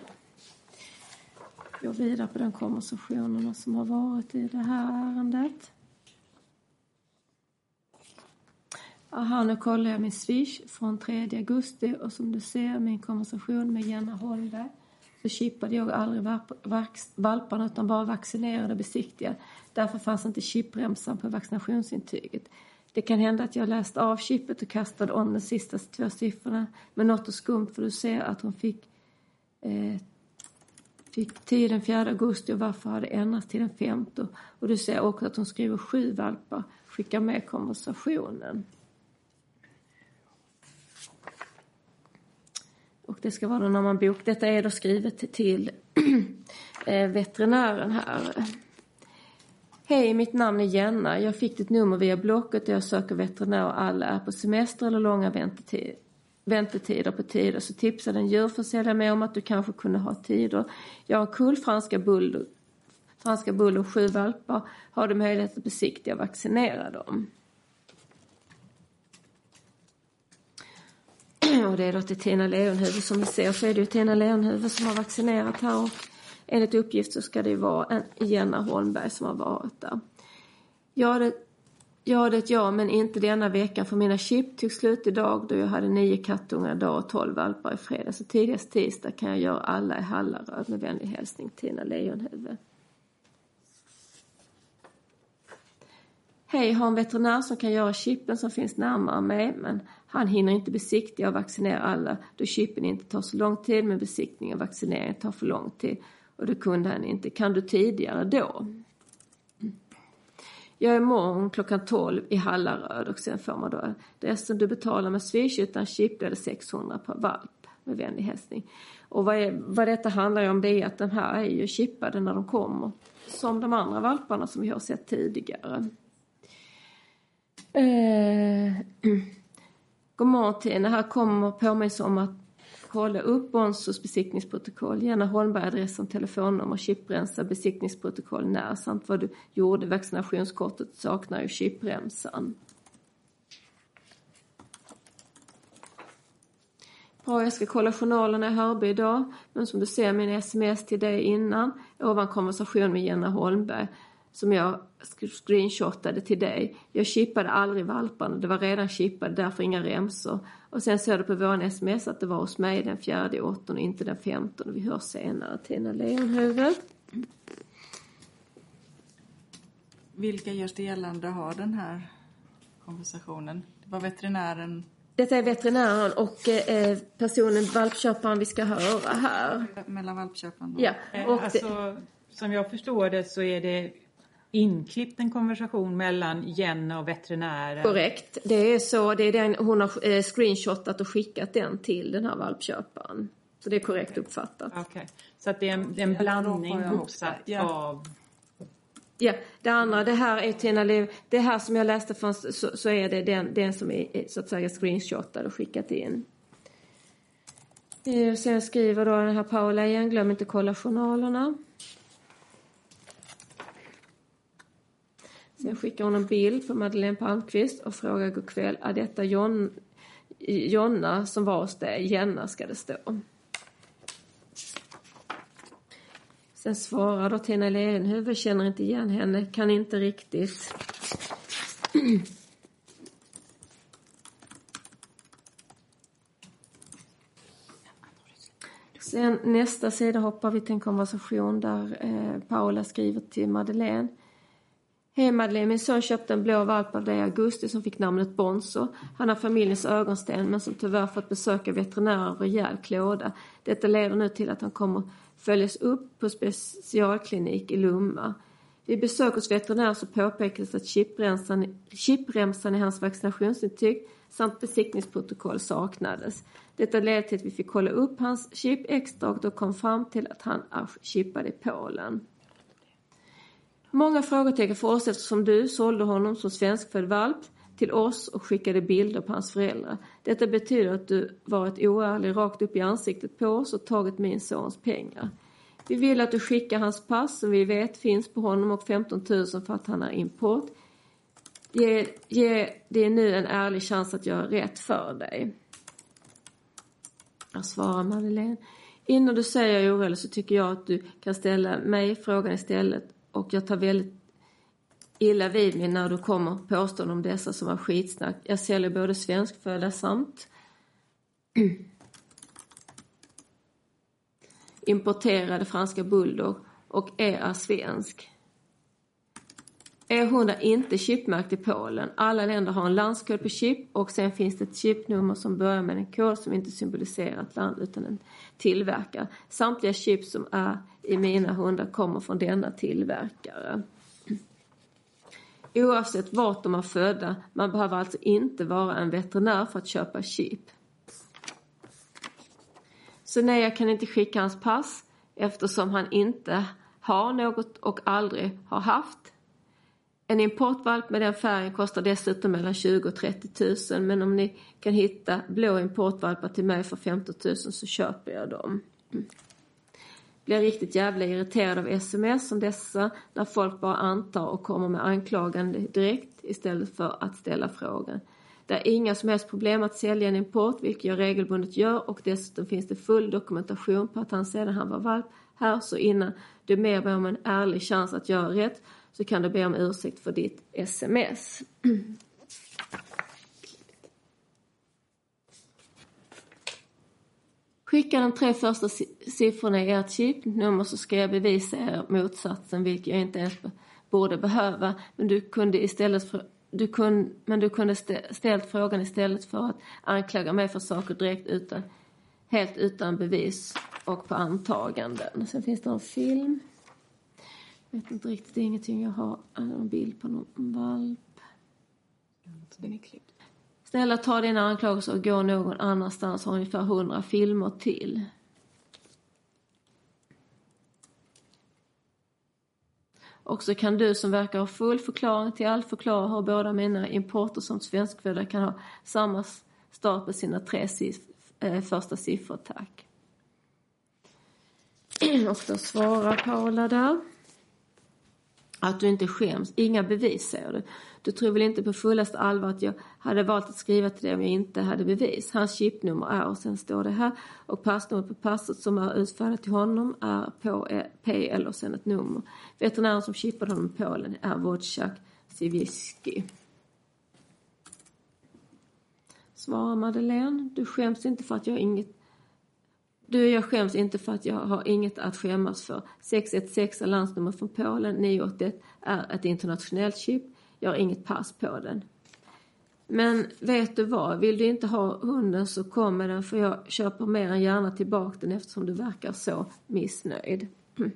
Går vidare på den konversationerna som har varit i det här ärendet. Aha, nu kollar jag min swish från 3 augusti och som du ser min konversation med Jenna Holmberg så chippade jag aldrig valparna utan bara vaccinerade och besiktigade. Därför fanns inte chippremsan på vaccinationsintyget. Det kan hända att jag läste av chippet och kastade om de sista två siffrorna. Men något är skumt för du ser att hon fick, eh, fick tid den 4 augusti och varför har det ändrats till den 5 Och du ser också att hon skriver sju valpar, skickar med konversationen. Och det ska vara när man bok. Detta är då skrivet till (clears throat) eh, veterinären här. Hej, mitt namn är Jenna. Jag fick ditt nummer via Blocket och jag söker veterinär och alla är på semester eller långa väntetid, väntetider på tider. Så tipsade en djurförsäljare mig om att du kanske kunde ha tider. Jag har kull franska bull, franska bull och sju valpar. Har du möjlighet att besiktiga och vaccinera dem? (clears throat) Och det är då till Tina Leonhuvud som vi ser så är det ju Tina Leonhuvud som har vaccinerat här och enligt uppgift så ska det ju vara en Jenna Holmberg som har varit där. Ja, det, ja, det ja, men inte denna veckan för mina chip tog slut idag då jag hade nio kattungar idag och tolv valpar i fredags Så tidigast tisdag kan jag göra alla i Hallaröd med vänlig hälsning Tina Leonhuvud. Hej, har en veterinär som kan göra chippen som finns närmare mig men han hinner inte besiktiga och vaccinera alla då chippen inte tar så lång tid men besiktning och vaccinering tar för lång tid. Och det kunde han inte. Kan du tidigare då? Jag är imorgon klockan 12 i Hallaröd och sen får man då det som du betalar med Swish utan chip blir det 600 per valp med vänlig hälsning. Och vad, är, vad detta handlar om det är att de här är ju chippade när de kommer. Som de andra valparna som vi har sett tidigare. Eh, God morgon Tina, här kommer påminnelse om att kolla upp Bonsos besiktningsprotokoll. Gärna Holmberg adress och telefonnummer, chipremsa, besiktningsprotokoll när samt vad du gjorde. Vaccinationskortet saknar ju chipremsan. Bra, jag ska kolla journalerna i Hörby idag. Men som du ser min sms till dig innan, ovan konversation med Jenna Holmberg som jag screenshotade till dig. Jag chippade aldrig valparna, det var redan chippade, därför inga remsor. Och sen såg du på vår sms att det var hos mig den fjärde åttonde och inte den femtonde. Vi hörs senare, Tina Leonhuvud. Vilka görs det gällande har den här konversationen? Det var veterinären Detta är veterinären och eh, personen, valpköparen vi ska höra här. Mellan valpköparen och... Ja, Eh, och det, Alltså, som jag förstår det så är det inklippt en konversation mellan Jenny och veterinären. korrekt. Det är så, det är den, hon har eh, screenshotat och skickat den till den här valpköparen. Så det är korrekt uppfattat. Okej. Så att det är en, det är en blandning hopsatt också, ja. av... Ja, det andra, det här är Tina Liv, det här som jag läste från, så, så är det den, den som är är så att säga screenshotad och skickat in. Eh, Sen skriver då den här Paula igen, glöm inte kolla journalerna. Sen skickar hon en bild på Madeleine Palmqvist och frågar god kväll, är detta John, Jonna som var hos dig? Jenna ska det stå. Sen svarar då Tina Lerenhufvud, känner inte igen henne, kan inte riktigt. Sen nästa sida hoppar vi till en konversation där eh, Paula skriver till Madeleine. Hej Madeleine, min son köpte en blå valp av dig i augusti som fick namnet Bonzo. Han har familjens ögonsten men som tyvärr fått besöka veterinärer av rejäl klåda. Detta leder nu till att han kommer följas upp på specialklinik i Lomma. Vid besök hos veterinär så påpekades att chipremsan, chipremsan i hans vaccinationsintyg samt besiktningsprotokoll saknades. Detta ledde till att vi fick kolla upp hans chip extra och då kom fram till att han är chippad i Polen. Många frågetecken för oss eftersom du sålde honom som svenskfödd valp till oss och skickade bilder på hans föräldrar. Detta betyder att du varit oärlig rakt upp i ansiktet på oss och tagit min sons pengar. Vi vill att du skickar hans pass som vi vet finns på honom och 15 000 för att han är import. Ge, ge det nu en ärlig chans att göra rätt för dig. Jag svarar Madeleine. Innan du säger jag är orolig så tycker jag att du kan ställa mig frågan istället och jag tar väldigt illa vid mig när du kommer påståenden om dessa som var skitsnack. Jag säljer både svenskfödda samt (clears throat) importerade franska bulldog och är, är svensk. E-hund är inte chipmärkt i Polen. Alla länder har en landskod på chip och sen finns det ett chipnummer som börjar med en kod som inte symboliserar ett land utan en tillverkare. Samtliga chip som är i mina hundar kommer från denna tillverkare. Oavsett vart de är födda, man behöver alltså inte vara en veterinär för att köpa chip. Så nej, jag kan inte skicka hans pass eftersom han inte har något och aldrig har haft. En importvalp med den färgen kostar dessutom mellan 20 och 30 000 men om ni kan hitta blå importvalpar till mig för 15 000 så köper jag dem. Blir riktigt jävla irriterad av sms som dessa när folk bara antar och kommer med anklagande direkt istället för att ställa frågan. Det är inga som helst problem att sälja en import, vilket jag regelbundet gör och dessutom finns det full dokumentation på att han sedan han var valp här, så innan du mer om en ärlig chans att göra rätt så kan du be om ursäkt för ditt sms. (clears throat) Skicka de tre första siffrorna i ert chipnummer så ska jag bevisa er motsatsen, vilket jag inte ens borde behöva. Men du kunde istället för, du kun, men du kunde ställt frågan istället för att anklaga mig för saker direkt utan, helt utan bevis och på antaganden. Sen finns det en film. Jag vet inte riktigt, det är ingenting jag har. En bild på någon valp. Den är klippt. Snälla ta dina anklagelser och gå någon annanstans. Har ungefär hundra filmer till. Och så kan du som verkar ha full förklaring till allt förklara hur båda mina importer som svenskfödda kan ha samma start på sina tre siff- äh, eh, första siffror, tack. (clears throat) Och då svarar Paula där. Att du inte skäms. Inga bevis, säger du. Du tror väl inte på fullaste allvar att jag hade valt att skriva till dig om jag inte hade bevis. Hans chipnummer är, och sen står det här, och passnumret på passet som är utfärdat till honom är på e, PL och sen ett nummer. Veterinären som chippade honom i Polen är Wojciech Siewicki. Svarar Madeleine, du skäms inte för att jag har inget du, jag skäms inte för att jag har inget att skämmas för. 616 är landsnummer från Polen, 981 är ett internationellt chip. Jag har inget pass på den. Men vet du vad, vill du inte ha hunden så kommer den för jag köper mer än gärna tillbaka den eftersom du verkar så missnöjd. (clears throat)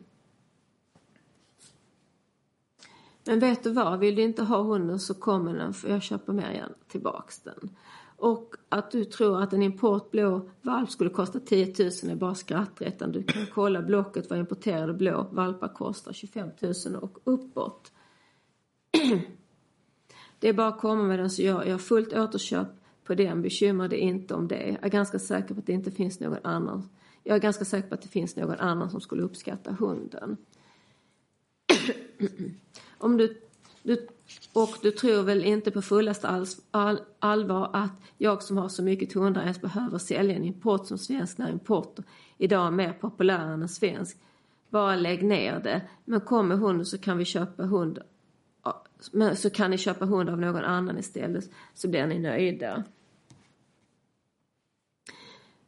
Men vet du vad, vill du inte ha hunden så kommer den för jag köper mer än gärna tillbaka den. Och att du tror att en import blå valp skulle kosta 10 000 är bara skrattretande. Du kan kolla Blocket vad importerade blå valpar kostar, 25 000 och uppåt. (clears throat) Det är bara att komma med den så jag, jag har fullt återköp på den. Bekymra dig inte om det. Jag är ganska säker på att det inte finns någon annan. Jag är ganska säker på att det finns någon annan som skulle uppskatta hunden. (clears throat) om du, du, och du tror väl inte på fullaste all, all, allvar att jag som har så mycket hundar ens behöver sälja en import som svensk när import idag är mer populär än en svensk. Bara lägg ner det. Men kom med hunden så kan vi köpa hund så kan ni köpa hund av någon annan istället så blir ni nöjda.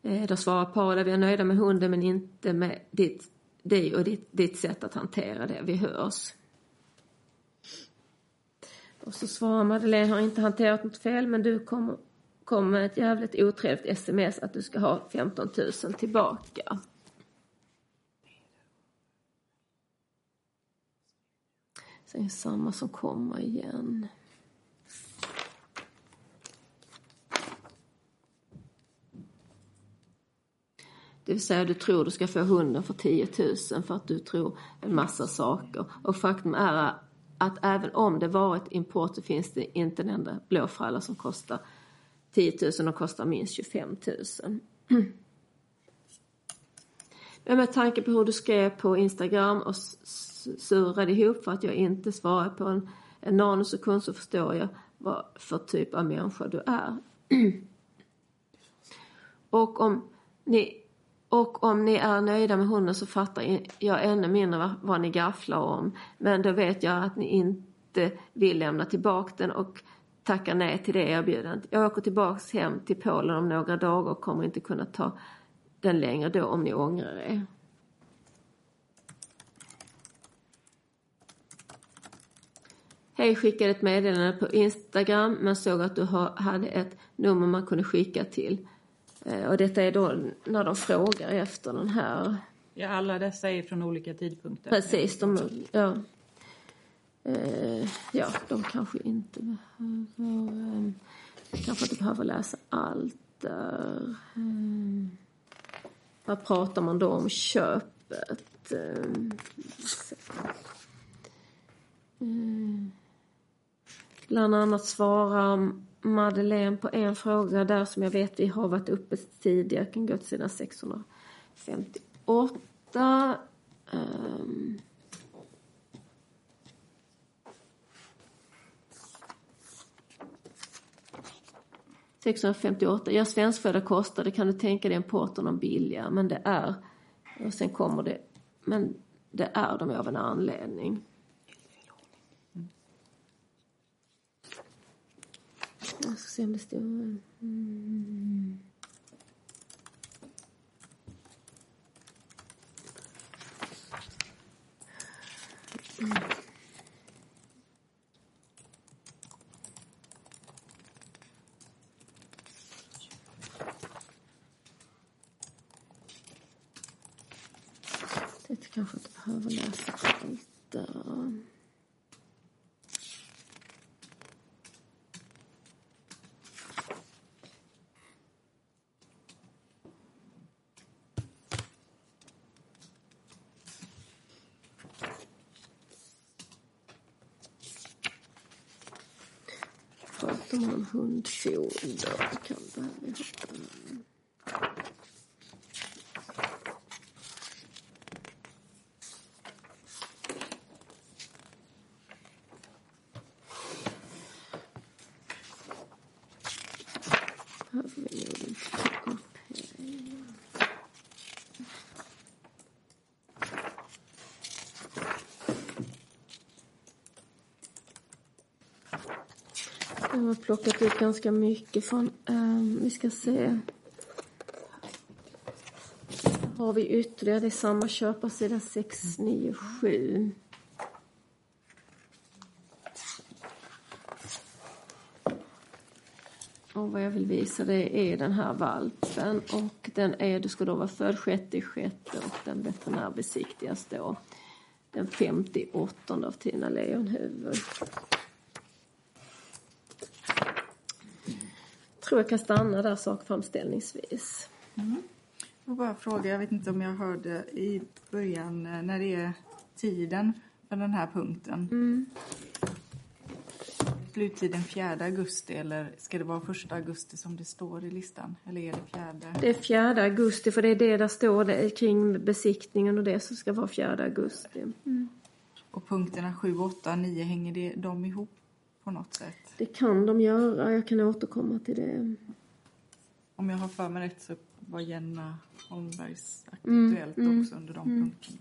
Eh, då svarar Paula, vi är nöjda med hunden men inte med ditt, dig och ditt, ditt sätt att hantera det. Vi hörs. Och så svarar Madeleine, har inte hanterat något fel men du kommer kom med ett jävligt otrevligt sms att du ska ha 15 000 tillbaka. Det är samma som kommer igen. Det vill säga du tror du ska få hunden för 10 000 för att du tror en massa saker. Och faktum är att även om det varit import så finns det inte en enda blåfralla som kostar 10 000 och kostar minst 25 000. Men med tanke på hur du skrev på Instagram och surade ihop för att jag inte svarade på en, en nanosekund så förstår jag vad för typ av människa du är. (clears throat) och om ni och om ni är nöjda med hunden så fattar jag ännu mindre vad, vad ni gafflar om. Men då vet jag att ni inte vill lämna tillbaka den och tacka nej till det erbjudandet. Jag åker tillbaks hem till Polen om några dagar och kommer inte kunna ta den längre då om ni ångrar er. Hej, skickade ett meddelande på Instagram men såg att du hade ett nummer man kunde skicka till. Eh, och detta är då när de frågar efter den här... Ja, alla dessa är från olika tidpunkter. Precis, de, ja. Eh, ja, de kanske inte behöver... Kanske inte behöver läsa allt där. Vad pratar man då om köpet? Mm. Bland annat svarar Madeleine på en fråga där som jag vet vi har varit uppe tidigare. Jag kan gå till sidan 658. Um. ...658. Ja, svenskfödda kostar det. Kan du tänka dig importen om billigare? Men det är... Och sen kommer det... Men det är de av en anledning. Jag ska se om det står... Mm. Mm. Det kanske inte behöver läsa allt där. pratar man om hundfoder. Kan behöva Jag har plockat ut ganska mycket från, um, vi ska se. Har vi ytterligare, det är samma köparsida 697. Och vad jag vill visa det är den här valpen och den är, du ska då vara född 6 sjätte och den veterinärbesiktigas då den 58 av Tina Leonhuvud. Tror jag kan stanna där sakframställningsvis. Mm. Jag bara fråga, jag vet inte om jag hörde i början eh, när det är tiden för den här punkten. Mm. Sluttiden 4 augusti eller ska det vara 1 augusti som det står i listan? Eller är det 4? Det är 4 augusti för det är det där står det kring besiktningen och det som ska vara 4 augusti. Mm. Och punkterna 7, 8, 9, hänger det, de ihop på något sätt? Det kan de göra, jag kan återkomma till det. Om jag har för mig rätt så var Jenna Holmbergs aktuellt mm. också under de mm. punkterna.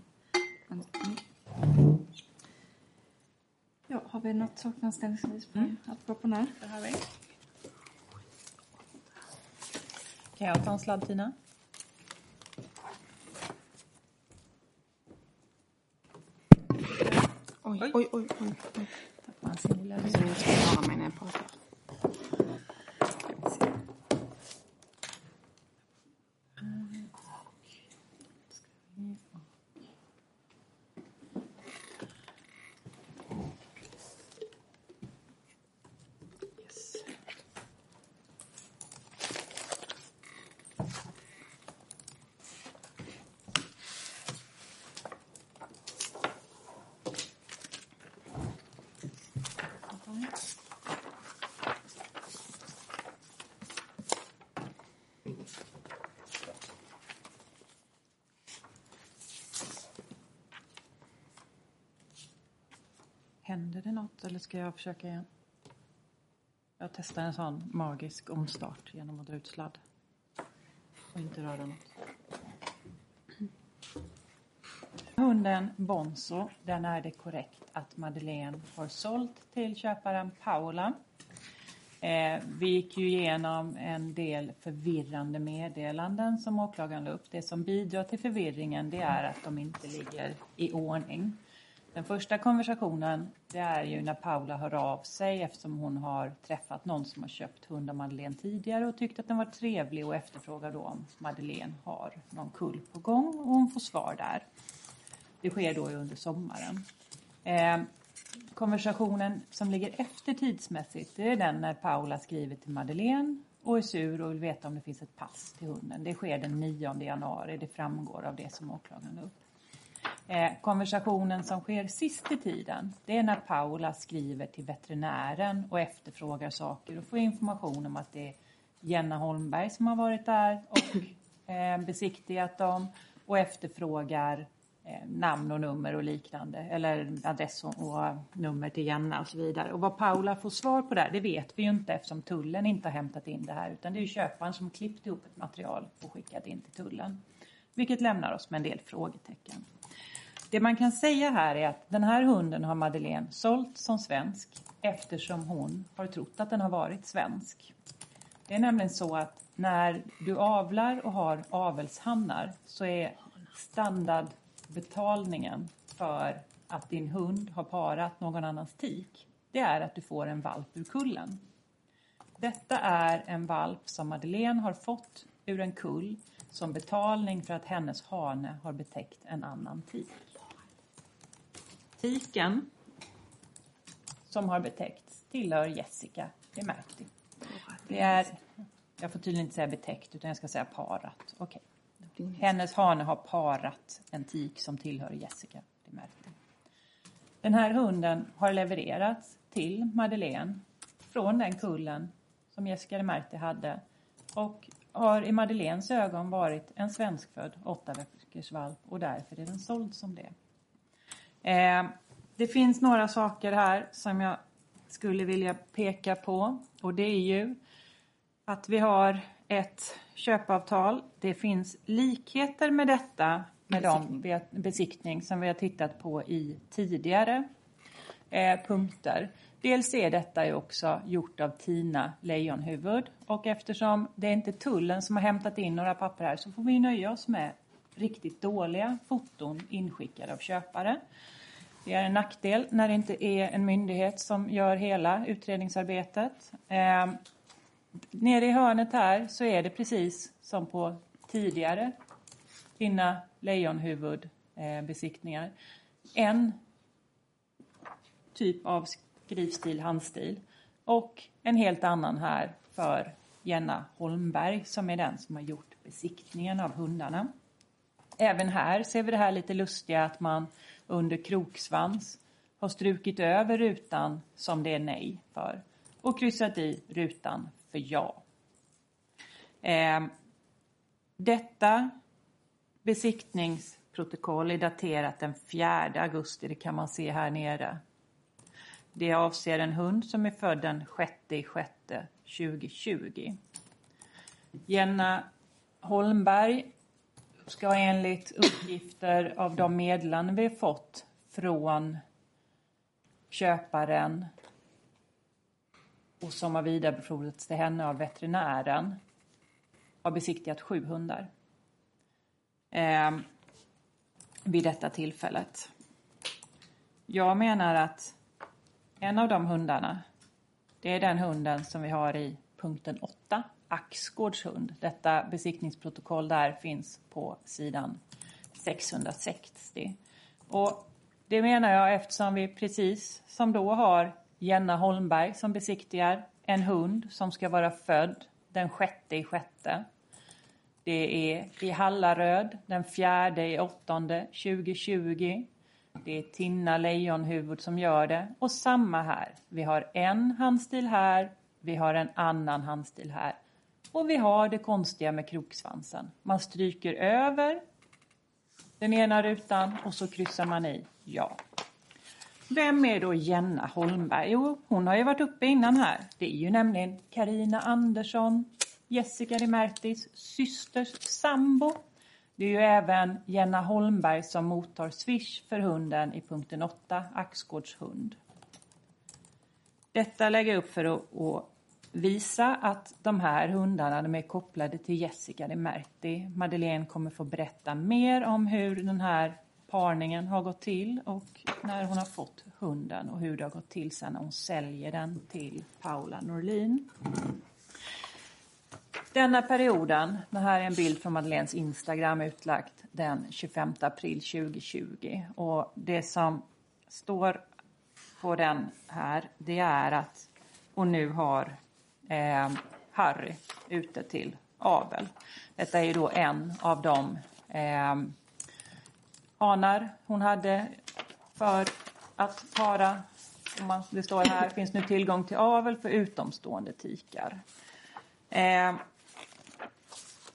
Men, mm. Ja, har vi något saknanställningsvis på mm. apropå när? Det har vi. Kan jag ta en sladd Tina? Oj, oj, oj. oj, oj. Tappade han sin lilla... Så jag ska höra mig när jag pratar. Händer det något eller ska jag försöka igen? Jag testar en sån magisk omstart genom att dra ut sladd. Och inte röra något. Hunden Bonzo, den är det korrekt att Madeleine har sålt till köparen Paula. Eh, vi gick ju igenom en del förvirrande meddelanden som åklagaren la upp. Det som bidrar till förvirringen det är att de inte ligger i ordning. Den första konversationen det är ju när Paula hör av sig eftersom hon har träffat någon som har köpt hund av Madeleine tidigare och tyckt att den var trevlig och efterfrågar då om Madeleine har någon kull på gång och hon får svar där. Det sker då under sommaren. Eh, konversationen som ligger efter tidsmässigt det är den när Paula skriver till Madeleine och är sur och vill veta om det finns ett pass till hunden. Det sker den 9 januari, det framgår av det som åklagaren upp. Eh, konversationen som sker sist i tiden, det är när Paula skriver till veterinären och efterfrågar saker och får information om att det är Jenna Holmberg som har varit där och (coughs) eh, besiktigat dem och efterfrågar eh, namn och nummer och liknande eller adress och, nummer till Jenna och så vidare. Och vad Paula får svar på där, det vet vi ju inte eftersom tullen inte har hämtat in det här utan det är köparen som klippt ihop ett material och skickat in till tullen. Vilket lämnar oss med en del frågetecken. Det man kan säga här är att den här hunden har Madeleine sålt som svensk eftersom hon har trott att den har varit svensk. Det är nämligen så att när du avlar och har avelshannar så är standardbetalningen för att din hund har parat någon annans tik, det är att du får en valp ur kullen. Detta är en valp som Madeleine har fått ur en kull som betalning för att hennes hane har betäckt en annan tik. Tiken som har betäckts tillhör Jessica Demerti. Det är, jag får tydligen inte säga betäckt utan jag ska säga parat. Okay. Hennes hane har parat en tik som tillhör Jessica Demerti. Den här hunden har levererats till Madeleine från den kullen som Jessica Demerti hade och har i Madeleines ögon varit en svenskfödd åtta veckors valp och därför är den såld som det. Eh, det finns några saker här som jag skulle vilja peka på och det är ju att vi har ett köpavtal. Det finns likheter med detta med besiktning. de besiktning som vi har tittat på i tidigare eh, punkter. Dels är detta ju också gjort av Tina Lejonhuvud och eftersom det är inte tullen som har hämtat in några papper här så får vi nöja oss med riktigt dåliga foton inskickade av köpare. Det är en nackdel när det inte är en myndighet som gör hela utredningsarbetet. Eh, nere i hörnet här så är det precis som på tidigare Tinna lejonhuvud eh, besiktningar. En typ av skrivstil, handstil och en helt annan här för Jenna Holmberg som är den som har gjort besiktningen av hundarna. Även här ser vi det här lite lustiga att man under kroksvans har strukit över rutan som det är nej för och kryssat i rutan för ja. Eh, detta besiktningsprotokoll är daterat den 4 augusti, det kan man se här nere. Det avser en hund som är född den 6 6 2020. Jenna Holmberg ska enligt uppgifter av de meddelanden vi fått från köparen och som har vidarebefordrats till henne av veterinären har besiktigat sju hundar eh, vid detta tillfället. Jag menar att en av de hundarna, det är den hunden som vi har i punkten 8, Axgårds hund. Detta besiktningsprotokoll där finns på sidan 660. Och det menar jag eftersom vi precis som då har Jenna Holmberg som besiktigar en hund som ska vara född den sjätte i sjätte. Det är i Hallaröd den fjärde i åttonde 2020. Det är Tinna Lejonhuvud som gör det. Och samma här. Vi har en handstil här, vi har en annan handstil här. Och vi har det konstiga med kroksvansen. Man stryker över den ena rutan och så kryssar man i ja. Vem är då Jenna Holmberg? Jo, hon har ju varit uppe innan här. Det är ju nämligen Karina Andersson, Jessica Demertis systers sambo. Det är ju även Jenna Holmberg som mottar swish för hunden i punkten 8, Axgårds hund. Detta lägger jag upp för att, att visa att de här hundarna de är kopplade till Jessica de Merti. Madeleine kommer få berätta mer om hur den här parningen har gått till och när hon har fått hunden och hur det har gått till sen när hon säljer den till Paula Norlin. Denna perioden, det här är en bild från Madeleines Instagram utlagt den 25 april 2020 och det som står på den här det är att hon nu har eh, Harry ute till avel. Detta är ju då en av de eh, hanar hon hade för att para. Det står här, finns nu tillgång till avel för utomstående tikar. Eh,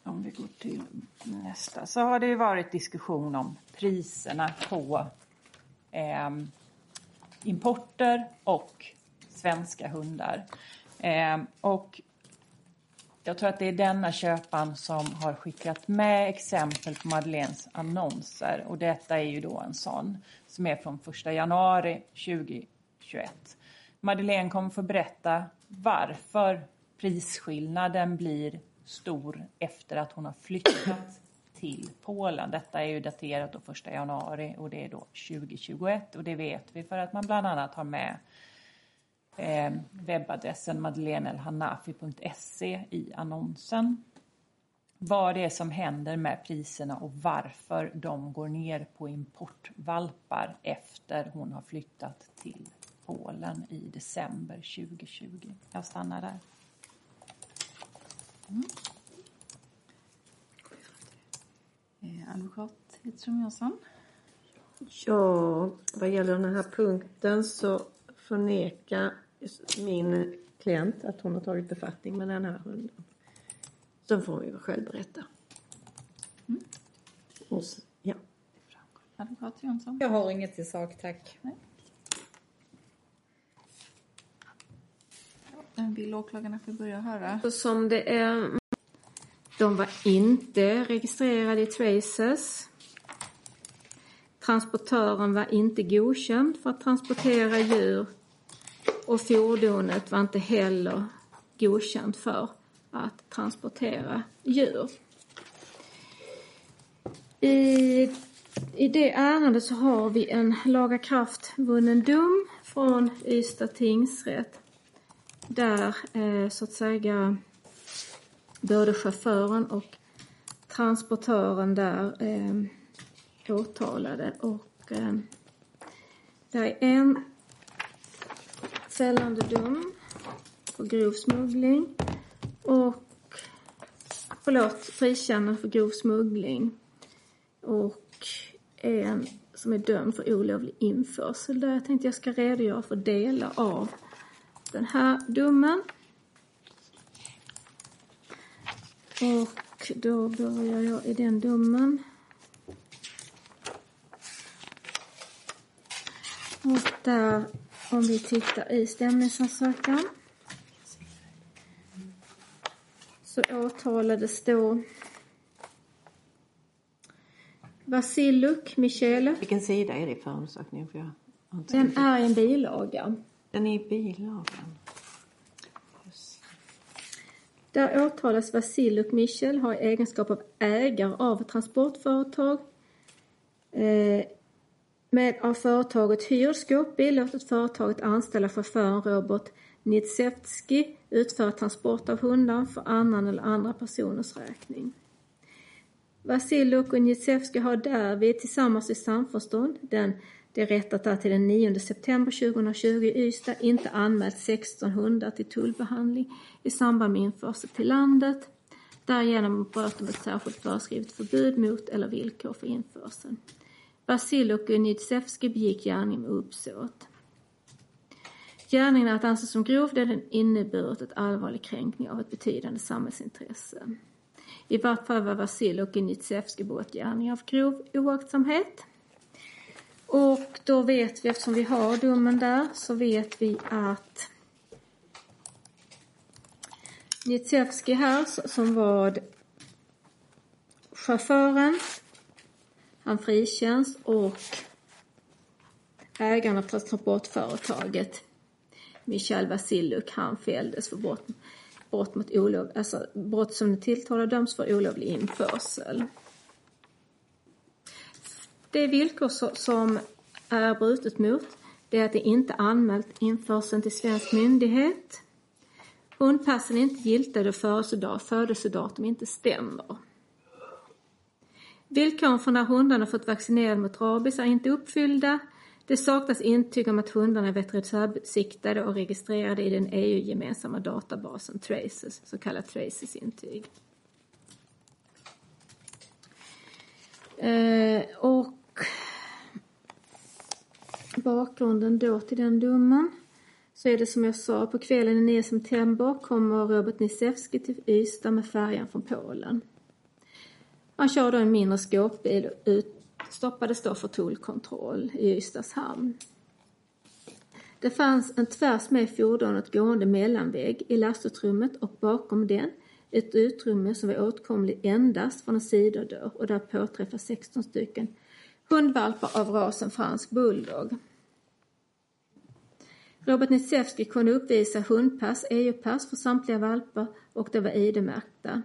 om vi går till nästa så har det varit diskussion om priserna på eh, importer och svenska hundar. Eh, och jag tror att det är denna köparen som har skickat med exempel på Madeleines annonser och detta är ju då en sån som är från 1 januari 2021. Madeleine kommer få berätta varför prisskillnaden blir stor efter att hon har flyttat till Polen. Detta är ju daterat då 1 januari och det är då 2021 och det vet vi för att man bland annat har med eh, webbadressen madeleinelhanafi.se i annonsen. Vad det är som händer med priserna och varför de går ner på importvalpar efter hon har flyttat till Polen i december 2020. Jag stannar där. Mm. Eh, advokat Hedström Jansson. Ja, vad gäller den här punkten så förnekar min klient att hon har tagit befattning med den här hunden. Sen får hon ju själv berätta. Mm. Och, ja. Advokat Jansson. Jag har inget i sak, tack. Nej. Vill åklagarna få börja höra? Som det är, de var inte registrerade i Traces. Transportören var inte godkänd för att transportera djur och fordonet var inte heller godkänt för att transportera djur. I, I det ärendet så har vi en lagakraftvunnen dom från Ystad tingsrätt där eh, så att säga både chauffören och transportören där eh, åtalade och eh, det är en fällande dom för grov smuggling och förlåt, frikännande för grov smuggling och en som är dömd för olovlig införsel. Där jag tänkte jag ska redogöra för delar av den här domen. Och då börjar jag i den domen. Och där, om vi tittar i stämningsansökan. Så åtalades då Vasiluk Michele. Vilken sida är det i förundersökningen? För jag Den är i en bilaga. Den är i bilagan. Just. Där åtalas Vasiluk Michel har i egenskap av ägare av transportföretag eh, med av företaget hyrd skåpbil låtit företaget anställa chauffören Robert Nitsevski utföra transport av hundar för annan eller andra personers räkning. Vasiluk och Nitsevski har därvid tillsammans i samförstånd den det är rättat är till den 9 september 2020 i Ystad inte anmält 16 hundar till tullbehandling i samband med införsel till landet. Därigenom bröt de ett särskilt föreskrivet förbud mot eller villkor för införseln. Vasiluk och Nitsevski begick gärningen med uppsåt. Gärningen är att anse som grov där den inneburit ett allvarlig kränkning av ett betydande samhällsintresse. I vart fall var Vasilij och Nitsevski begått gärning av grov oaktsamhet. Och då vet vi, eftersom vi har domen där, så vet vi att Nitsevski här, som var chauffören, han frikänns och ägaren av transportföretaget, Michael Vasiluk, han fälldes för brott, brott mot olov, alltså brott som den tilltalade döms för olovlig införsel. Det villkor som är brutet mot det är att det inte anmält införseln till svensk myndighet. Hundpassen är inte giltiga då födelsedatum inte stämmer. Villkoren för när hundarna fått vaccinera mot rabies är inte uppfyllda. Det saknas intyg om att hundarna är veterinärbesiktade och registrerade i den EU-gemensamma databasen Traces, så kallat Traces-intyg. Eh, och bakgrunden då till den domen så är det som jag sa, på kvällen den 9 september kommer Robert Nisewski till Ystad med färjan från Polen. Han kör då en mindre skåpbil och ut, stoppades då för tullkontroll i Ystads hamn. Det fanns en tvärs med fordonet gående mellanvägg i lastutrymmet och bakom den ett utrymme som var åtkomligt endast från en sidodörr och där påträffas 16 stycken hundvalpar av rasen fransk bulldog. Robert Nitsevski kunde uppvisa hundpass, EU-pass för samtliga valpar och de var ID-märkta.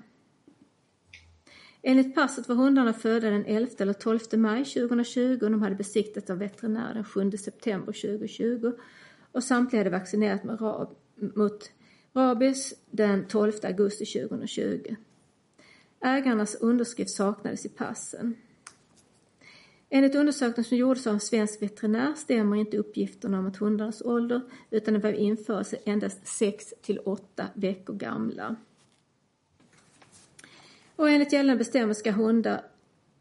Enligt passet var hundarna födda den 11 eller 12 maj 2020 och de hade besiktats av veterinär den 7 september 2020 och samtliga hade vaccinerat med rab mot rabies den 12 augusti 2020. Ägarnas underskrift saknades i passen. Enligt undersökningen som gjordes av en svensk veterinär stämmer inte uppgifterna om att hundarnas ålder utan de var införelse endast 6 till 8 veckor gamla. Och enligt gällande bestämmelser ska hundar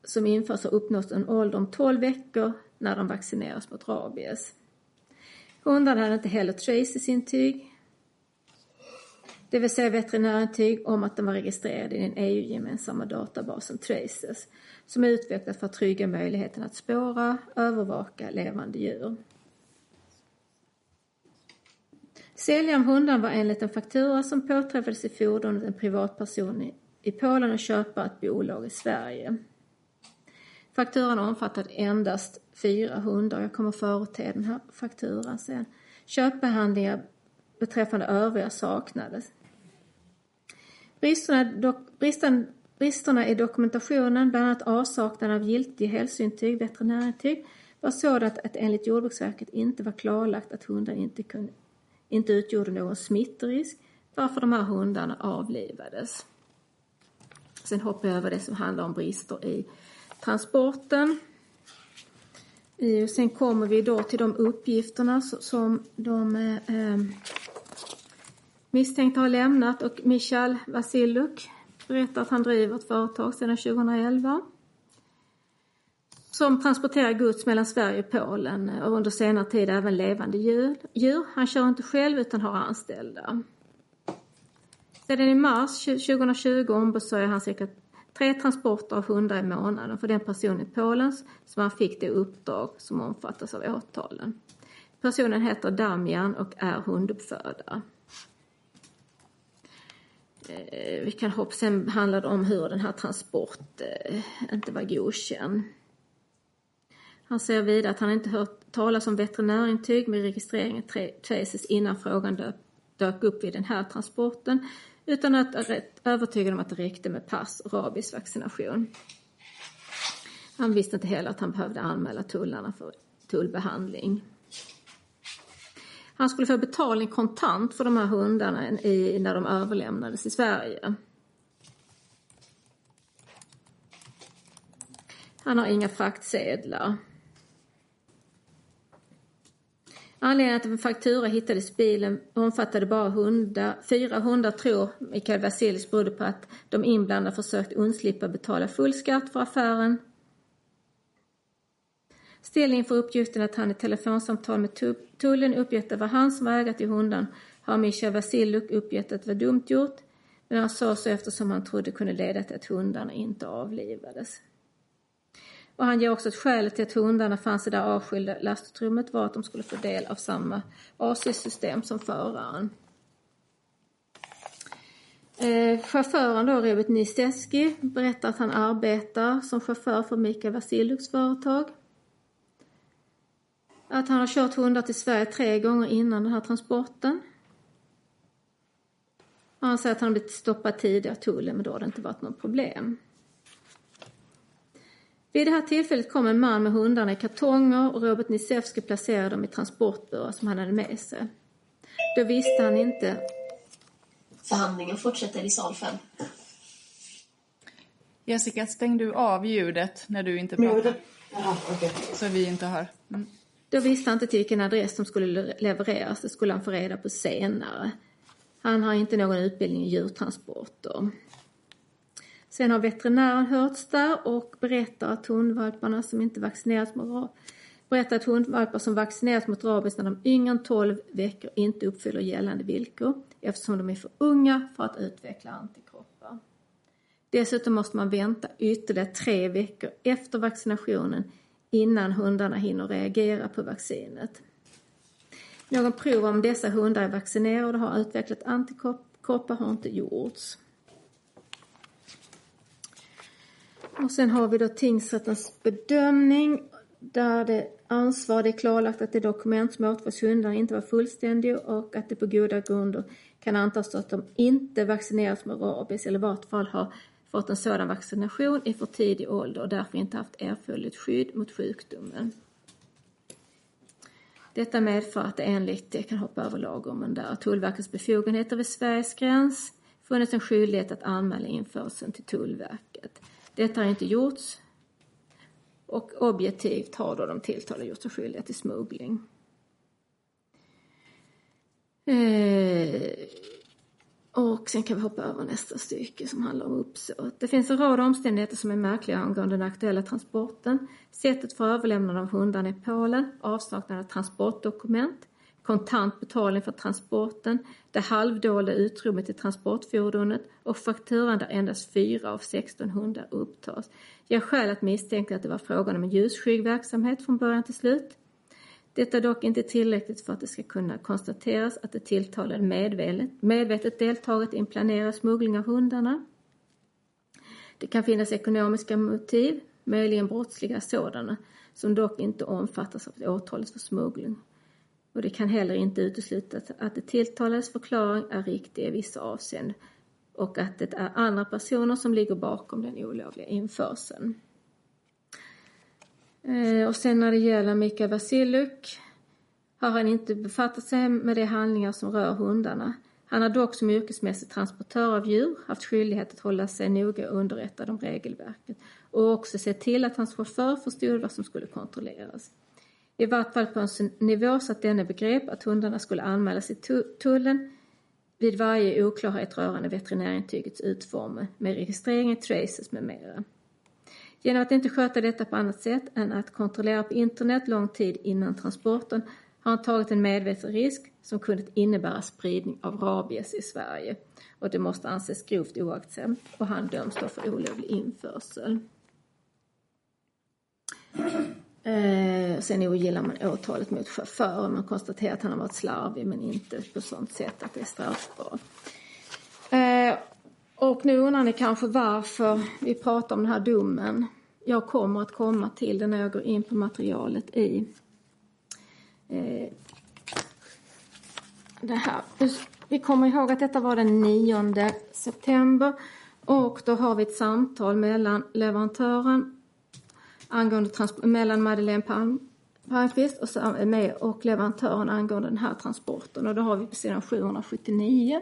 som införs ha uppnått en ålder om 12 veckor när de vaccineras mot rabies. Hundarna hade inte heller traces-intyg, det vill säga veterinärintyg om att de var registrerade i den EU-gemensamma databasen Traces som är utvecklad för att trygga möjligheten att spåra, övervaka levande djur. Säljaren av hundarna var enligt en faktura som påträffades i fordonet en privatperson i- Polen och köpa ett bolag i Sverige. Fakturan omfattade endast fyra hundar. Jag kommer förete den här fakturan sen. Köpbehandlingar beträffande övriga saknades. Bristerna, dok, bristen, bristerna i dokumentationen, bland annat avsaknaden av giltig hälsointyg, veterinärintyg, var sådant att enligt Jordbruksverket inte var klarlagt att hundar inte, kunde, inte utgjorde någon smittrisk, varför de här hundarna avlivades. Sen hoppar jag över det som handlar om brister i transporten. Sen kommer vi då till de uppgifterna som de eh, eh, misstänkta har lämnat och Michal Vasiluk berättar att han driver ett företag sedan 2011 som transporterar gods mellan Sverige och Polen eh, och under senare tid även levande djur. Han kör inte själv utan har anställda. Sedan i mars 2020 ombesörjer han cirka tre transporter av hundar i månaden för den person i Polen som han fick det uppdrag som omfattas av åtalen. Personen heter Damian och är hunduppfödare. Eh, vi kan hoppa, sen handlar det om hur den här transporten eh, inte var godkänd. Han säger vidare att han inte hört talas om veterinärintyg med registreringen Traces innan frågan dök upp vid den här transporten utan att vara övertygad om att det räckte med pass och rabiesvaccination. Han visste inte heller att han behövde anmäla tullarna för tullbehandling. Han skulle få betalning kontant för de här hundarna i, när de överlämnades i Sverige. Han har inga fraktsedlar. Anledningen till att en faktura hittades i bilen omfattade bara hundar. Fyra hundar tror Mikael Vasilis berodde på att de inblandade försökt undslippa betala full skatt för affären. Ställning inför uppgiften att han i telefonsamtal med tullen uppgett att det var han som var ägare till hunden har Mikael Vasiluk uppgett att det var dumt gjort. Men han sa så eftersom han trodde det kunde leda till att hundarna inte avlivades. Och han ger också att skälet till att hundarna fanns i det avskilda lastutrymmet var att de skulle få del av samma AC-system som föraren. Eh, chauffören då, Robert Nisteski, berättar att han arbetar som chaufför för Mikael Vasiluks företag. Att han har kört hundar till Sverige tre gånger innan den här transporten. Han säger att han blivit stoppad tidigare av tullen men då har det inte varit något problem. Vid det här tillfället kom en man med hundarna i kartonger och Robert Nisevski placerade dem i transportburar som han hade med sig. Då visste han inte... Förhandlingen fortsätter i sal 5. Jessica, stäng du av ljudet när du inte pratar? Ja, okay. Så vi inte hör. Mm. Då visste han inte till vilken adress de skulle levereras. Det skulle han få reda på senare. Han har inte någon utbildning i djurtransporter. Sen har veterinären hörts där och berättar att hundvalparna som inte vaccinerats mot berättar att hundvalpar som vaccinerats mot rabies när de är yngre än 12 veckor inte uppfyller gällande villkor eftersom de är för unga för att utveckla antikroppar. Dessutom måste man vänta ytterligare tre veckor efter vaccinationen innan hundarna hinner reagera på vaccinet. Någon prov om dessa hundar är vaccinerade och har utvecklat antikroppar har inte gjorts. Och sen har vi då tingsrättens bedömning där det ansvar det är klarlagt att det dokument som åtförs hundarna inte var fullständigt och att det på goda grunder kan antas att de inte vaccinerats med rabies eller i vart fall har fått en sådan vaccination i för tidig ålder och därför inte haft erforderligt skydd mot sjukdomen. Detta medför att det enligt, det kan hoppa över lagrumen där, Tullverkets befogenheter vid Sveriges gräns funnits en skyldighet att anmäla införseln till Tullverket. Detta har inte gjorts och objektivt har då de tilltalade gjort sig skyldiga till smuggling. Eh, och sen kan vi hoppa över nästa stycke som handlar om uppsåt. Det finns en rad omständigheter som är märkliga angående den aktuella transporten. Sättet för överlämnande av hundarna i Polen, avsaknad av transportdokument, kontant betalning för transporten, det halvdolda utrymmet i transportfordonet och fakturan där endast fyra av 16 hundar upptas ger skäl att misstänka att det var frågan om en ljusskygg verksamhet från början till slut. Detta är dock inte tillräckligt för att det ska kunna konstateras att det tilltalade medvetet, medvetet deltagit i en planerad smuggling av hundarna. Det kan finnas ekonomiska motiv, möjligen brottsliga sådana, som dock inte omfattas av åtalet för smuggling och det kan heller inte uteslutas att det tilltalades förklaring är riktig i vissa avseenden och att det är andra personer som ligger bakom den olovliga införseln. Eh, och sen när det gäller Mikael Vasiluk har han inte befattat sig med de handlingar som rör hundarna. Han har dock som yrkesmässig transportör av djur haft skyldighet att hålla sig noga underrättad om regelverket och också se till att hans chaufför förstod vad som skulle kontrolleras. I vart fall på en nivå så att denne begrep att hundarna skulle anmälas till tullen vid varje oklarhet rörande veterinärintygets utformning med registrering i traces med mera. Genom att inte sköta detta på annat sätt än att kontrollera på internet lång tid innan transporten har han tagit en medveten risk som kunde innebära spridning av rabies i Sverige. Och det måste anses grovt oaktsamt och han döms då för olovlig införsel. Eh, sen ogillar man åtalet mot chauffören. Man konstaterar att han har varit slarvig men inte på sånt sätt att det är straffbart. Eh, och nu undrar ni kanske varför vi pratar om den här domen. Jag kommer att komma till den när jag går in på materialet i eh, det här. Vi kommer ihåg att detta var den 9 september och då har vi ett samtal mellan leverantören angående mellan Madeleine Palm Palmqvist och, med, och leverantören angående den här transporten och då har vi på sidan 779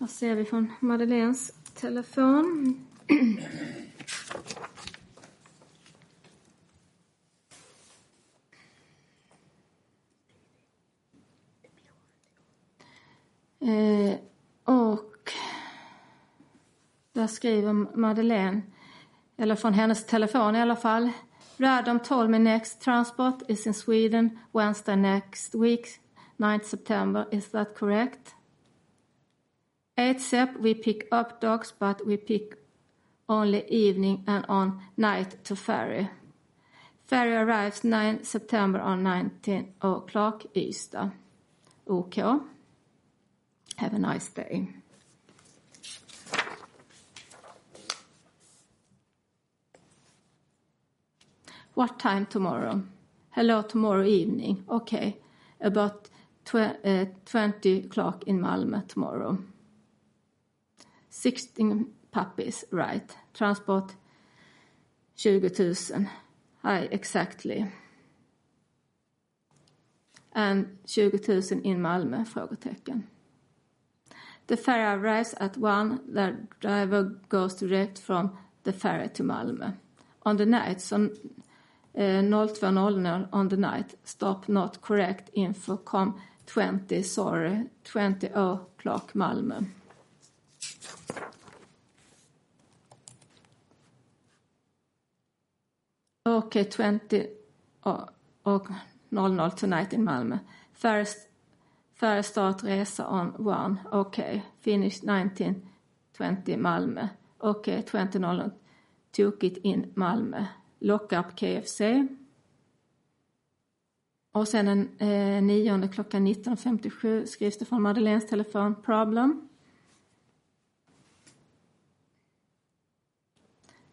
Här ser vi från Madeleines telefon. eh, och där skriver Madeleine, eller från hennes telefon i alla fall. Radom told me next transport is in Sweden Wednesday next week, 9 September. Is that correct? 8 SEP, we pick up dogs, but we pick only evening and on night to ferry. Ferry arrives 9 September on 19 o'clock, Ystad. OK. Have a nice day. What time tomorrow? Hello, tomorrow evening. Okay. About tw uh, 20 o'clock in Malmö tomorrow. 16 puppies, right. Transport 20 000. Hi, exactly. And 20 000 in Malmö? Frågetecken. The ferry arrives at one. The driver goes direct from the ferry to Malmö. On the night, some Eh, 02.00 on the night, stop not correct info, com 20, sorry, 20 o'clock Malmö. Okay, 20 och, 00 tonight in Malmö. First, first start resa on one. Okay, finish 1920 Malmö. Okay, 20.00 took it in Malmö. Lockup KFC. Och sen den eh, nionde klockan 19.57 skrivs det från Madeleines telefon. Problem.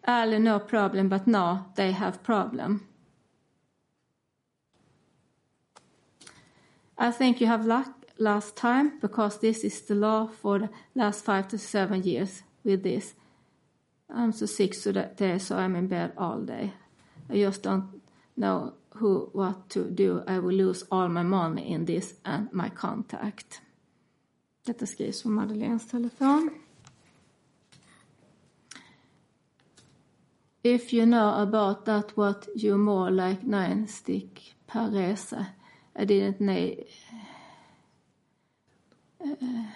Early no problem, but now they have problem. I think you have luck last time because this is the law for the last five to seven years with this. I'm so sick today, so I'm in bed all day. I just don't know who what to do. I will lose all my money in this and my contact. Detta skrivs på Madeleines telefon. If you know about that what you more like nine stick per resa. I didn't know uh,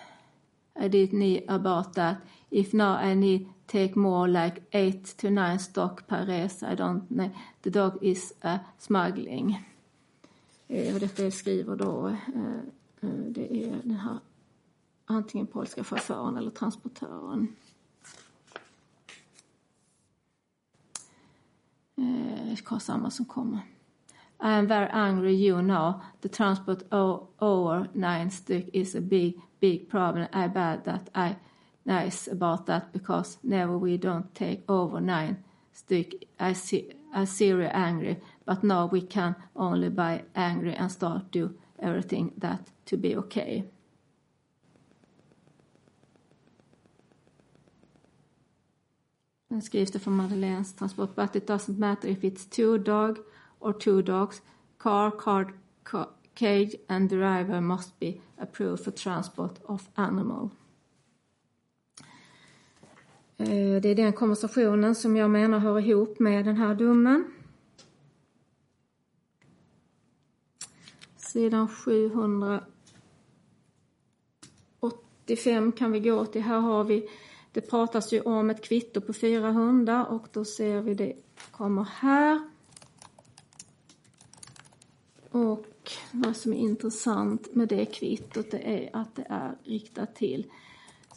I didn't know about that. If now I need take more like eight to nine stock per resa. I don't know. The dog is a smuggling. Eh, och detta skriver då, eh, eh, det är den här antingen polska chauffören eller transportören. Eh, samma som kommer. I am very angry you know. The transport over nine stick is a big, big problem. I bad that I nice about that because never we don't take over nine stick. I see I see angry, but now we can only buy angry and start do everything that to be okay. Then skrivs det från Madeleines transport. But it doesn't matter if it's two dog or two dogs, car, car, ca- cage and driver must be approved for transport of animal. Eh, det är den konversationen som jag menar hör ihop med den här domen. Sidan 785 kan vi gå till. Här har vi, det pratas ju om ett kvitto på fyra hundar och då ser vi det kommer här. Och vad som är intressant med det kvittot det är att det är riktat till,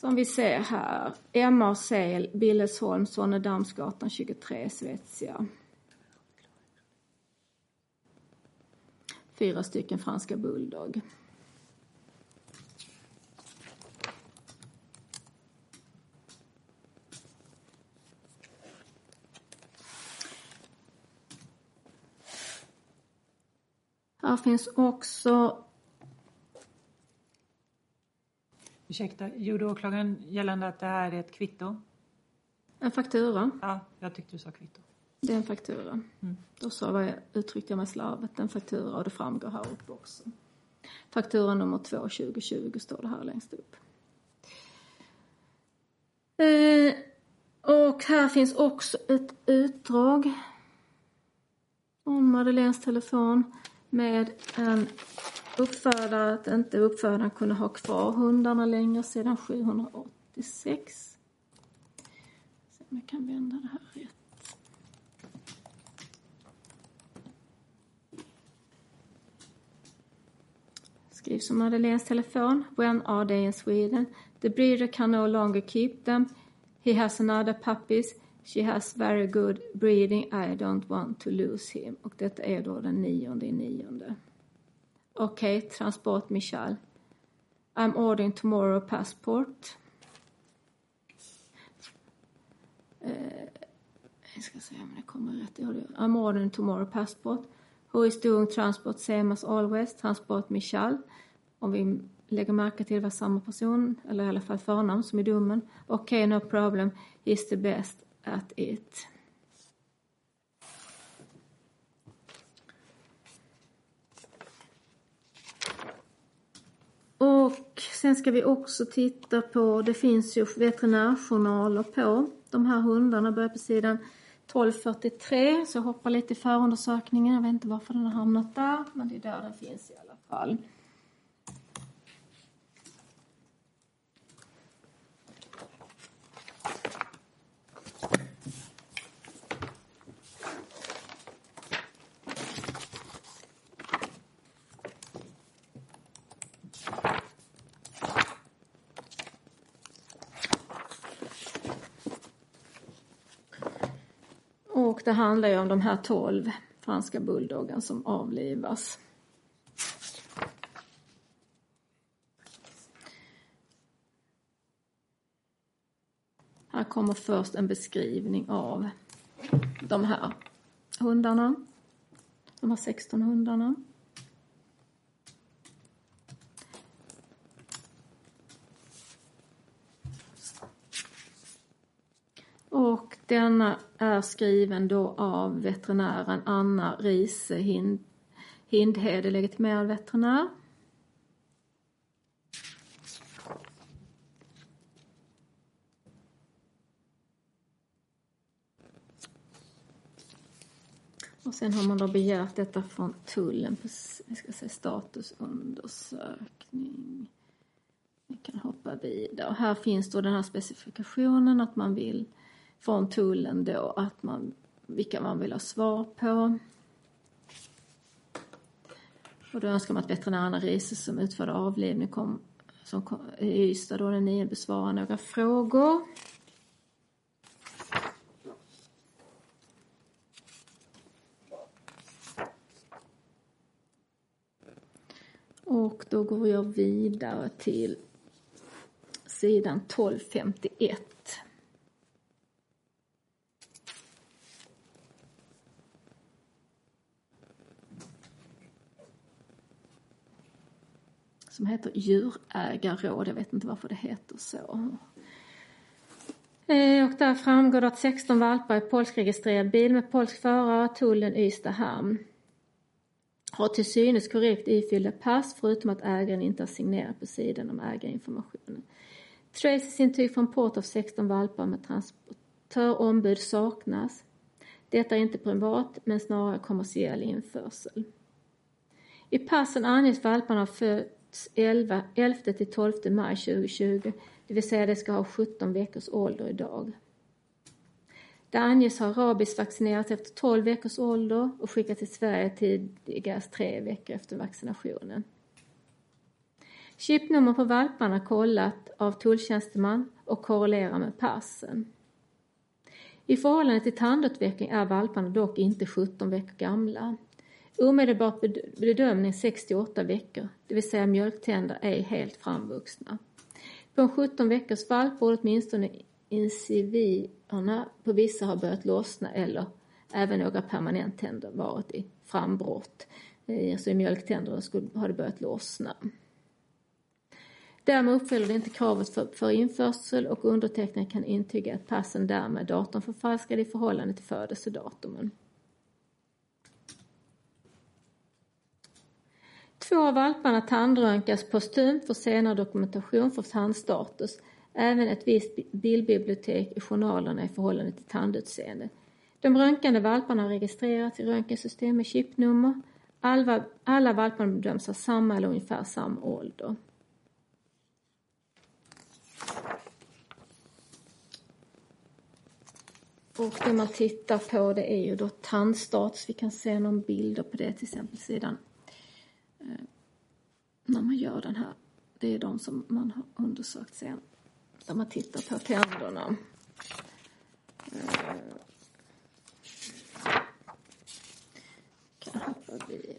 som vi ser här, Emma Sel, Billesholm, Sonnedamsgatan 23, Svetsia. Fyra stycken franska bulldog. Här finns också Ursäkta, gjorde åklagaren gällande att det här är ett kvitto? en faktura. Ja, jag tyckte du sa kvitto. Det är en faktura. Då sa jag, uttryckte jag mig slarvigt. En faktura och det framgår här uppe också. Faktura nummer 2 2020 står det här längst upp. Eh, och här finns också ett utdrag om Madeleines telefon med en uppfödare, att inte uppfödaren kunde ha kvar hundarna längre sedan 786. Se om jag kan vända det här rätt. Skrivs som Madeleines telefon. When are they in Sweden? The breeder can no longer keep them. He has another puppies. She has very good breeding. I don't want to lose him. Och detta är då den nionde i nionde. Okej, okay, transport Michal. I'm ordering tomorrow passport. Uh, jag ska se om det kommer rätt. I'm ordering tomorrow passport. Who is doing transport same as always? Transport Michal. Om vi lägger märke till vad samma person, eller i alla fall förnamn som i domen. Okej, no problem. He's the best at it. Och sen ska vi också titta på, det finns ju veterinärjournaler på de här hundarna, börjar på sidan 1243, så jag hoppar lite i förundersökningen. Jag vet inte varför den har hamnat där, men det är där den finns i alla fall. Och det handlar ju om de här 12 franska bulldoggen som avlivas. Här kommer först en beskrivning av de här hundarna. De här 16 hundarna. Och denna är skriven då av veterinären Anna Riese Hind, Hindhede, legitimerad veterinär. Och sen har man då begärt detta från tullen på jag ska säga, statusundersökning. Vi kan hoppa vidare. Och här finns då den här specifikationen att man vill från tullen då att man, vilka man vill ha svar på. Och då önskar man att veterinärerna Riese som utförde avlivning kom, som kom, i Ystad då den 9 besvarar några frågor. Och då går jag vidare till sidan 1251. Som heter djurägarråd. Jag vet inte varför det heter så. Eh, och där framgår det att 16 valpar i polskregistrerad bil med polsk förare, tullen Ystad hamn. har till synes korrekt ifyllda pass förutom att ägaren inte har signerat på sidan om ägarinformationen. Traces-intyg från port av 16 valpar med transportör ombud saknas. Detta är inte privat men snarare kommersiell införsel. I passen anges valparna ha 11, 11 till 12 maj 2020, det vill säga det ska ha 17 veckors ålder idag. Det anges ha rabiesvaccinerats efter 12 veckors ålder och skickats till Sverige tidigast tre veckor efter vaccinationen. Chipnummer på valparna kollat av tulltjänsteman och korrelerar med passen. I förhållande till tandutveckling är valparna dock inte 17 veckor gamla. Omedelbart bedömning 68 veckor, det vill säga mjölktänder är helt framvuxna. På en 17 veckors valp borde åtminstone incivierna på vissa ha börjat lossna eller även några permanenttänder varit i frambrott. Alltså i mjölktänderna skulle, har det börjat lossna. Därmed uppfyller det inte kravet för, för införsel och undertecknaren kan intyga att passen därmed datorn förfalskade i förhållande till födelsedatumen. Två av valparna tandröntgas postumt för senare dokumentation för tandstatus. Även ett visst bildbibliotek i journalerna i förhållande till tandutseende. De röntgande valparna har registrerats i röntgensystem med chipnummer. Alla, alla valparna bedöms ha samma eller ungefär samma ålder. Och det man tittar på det är ju då tandstatus. Vi kan se någon bilder på det till exempel sidan Eh, när man gör den här. Det är de som man har undersökt sen. Där man tittar på tänderna. Eh, kan hoppa vidare.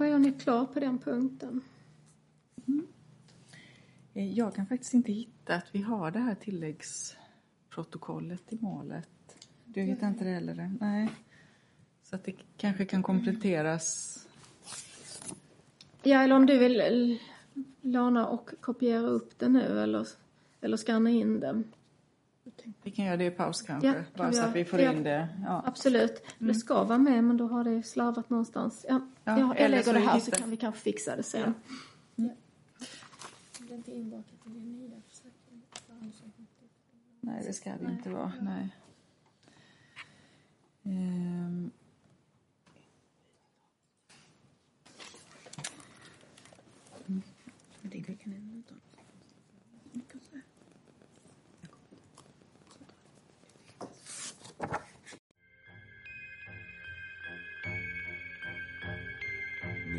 Var jag ni klar på den punkten. Mm. Jag kan faktiskt inte hitta att vi har det här tilläggsprotokollet i målet. Du hittar inte det heller? Nej. Så att det kanske kan kompletteras. Ja, eller om du vill låna och kopiera upp det nu eller, eller skanna in det. Vi kan göra det i paus kanske, Ja, bara så att vi får ja. in det. Ja. Absolut. Det ska vara med men då har det slarvat någonstans. Ja, Ja, jag, jag eller lägger det här så kan vi kanske fixa det sen. Nej, det ska det inte vara. Nej. Ehm.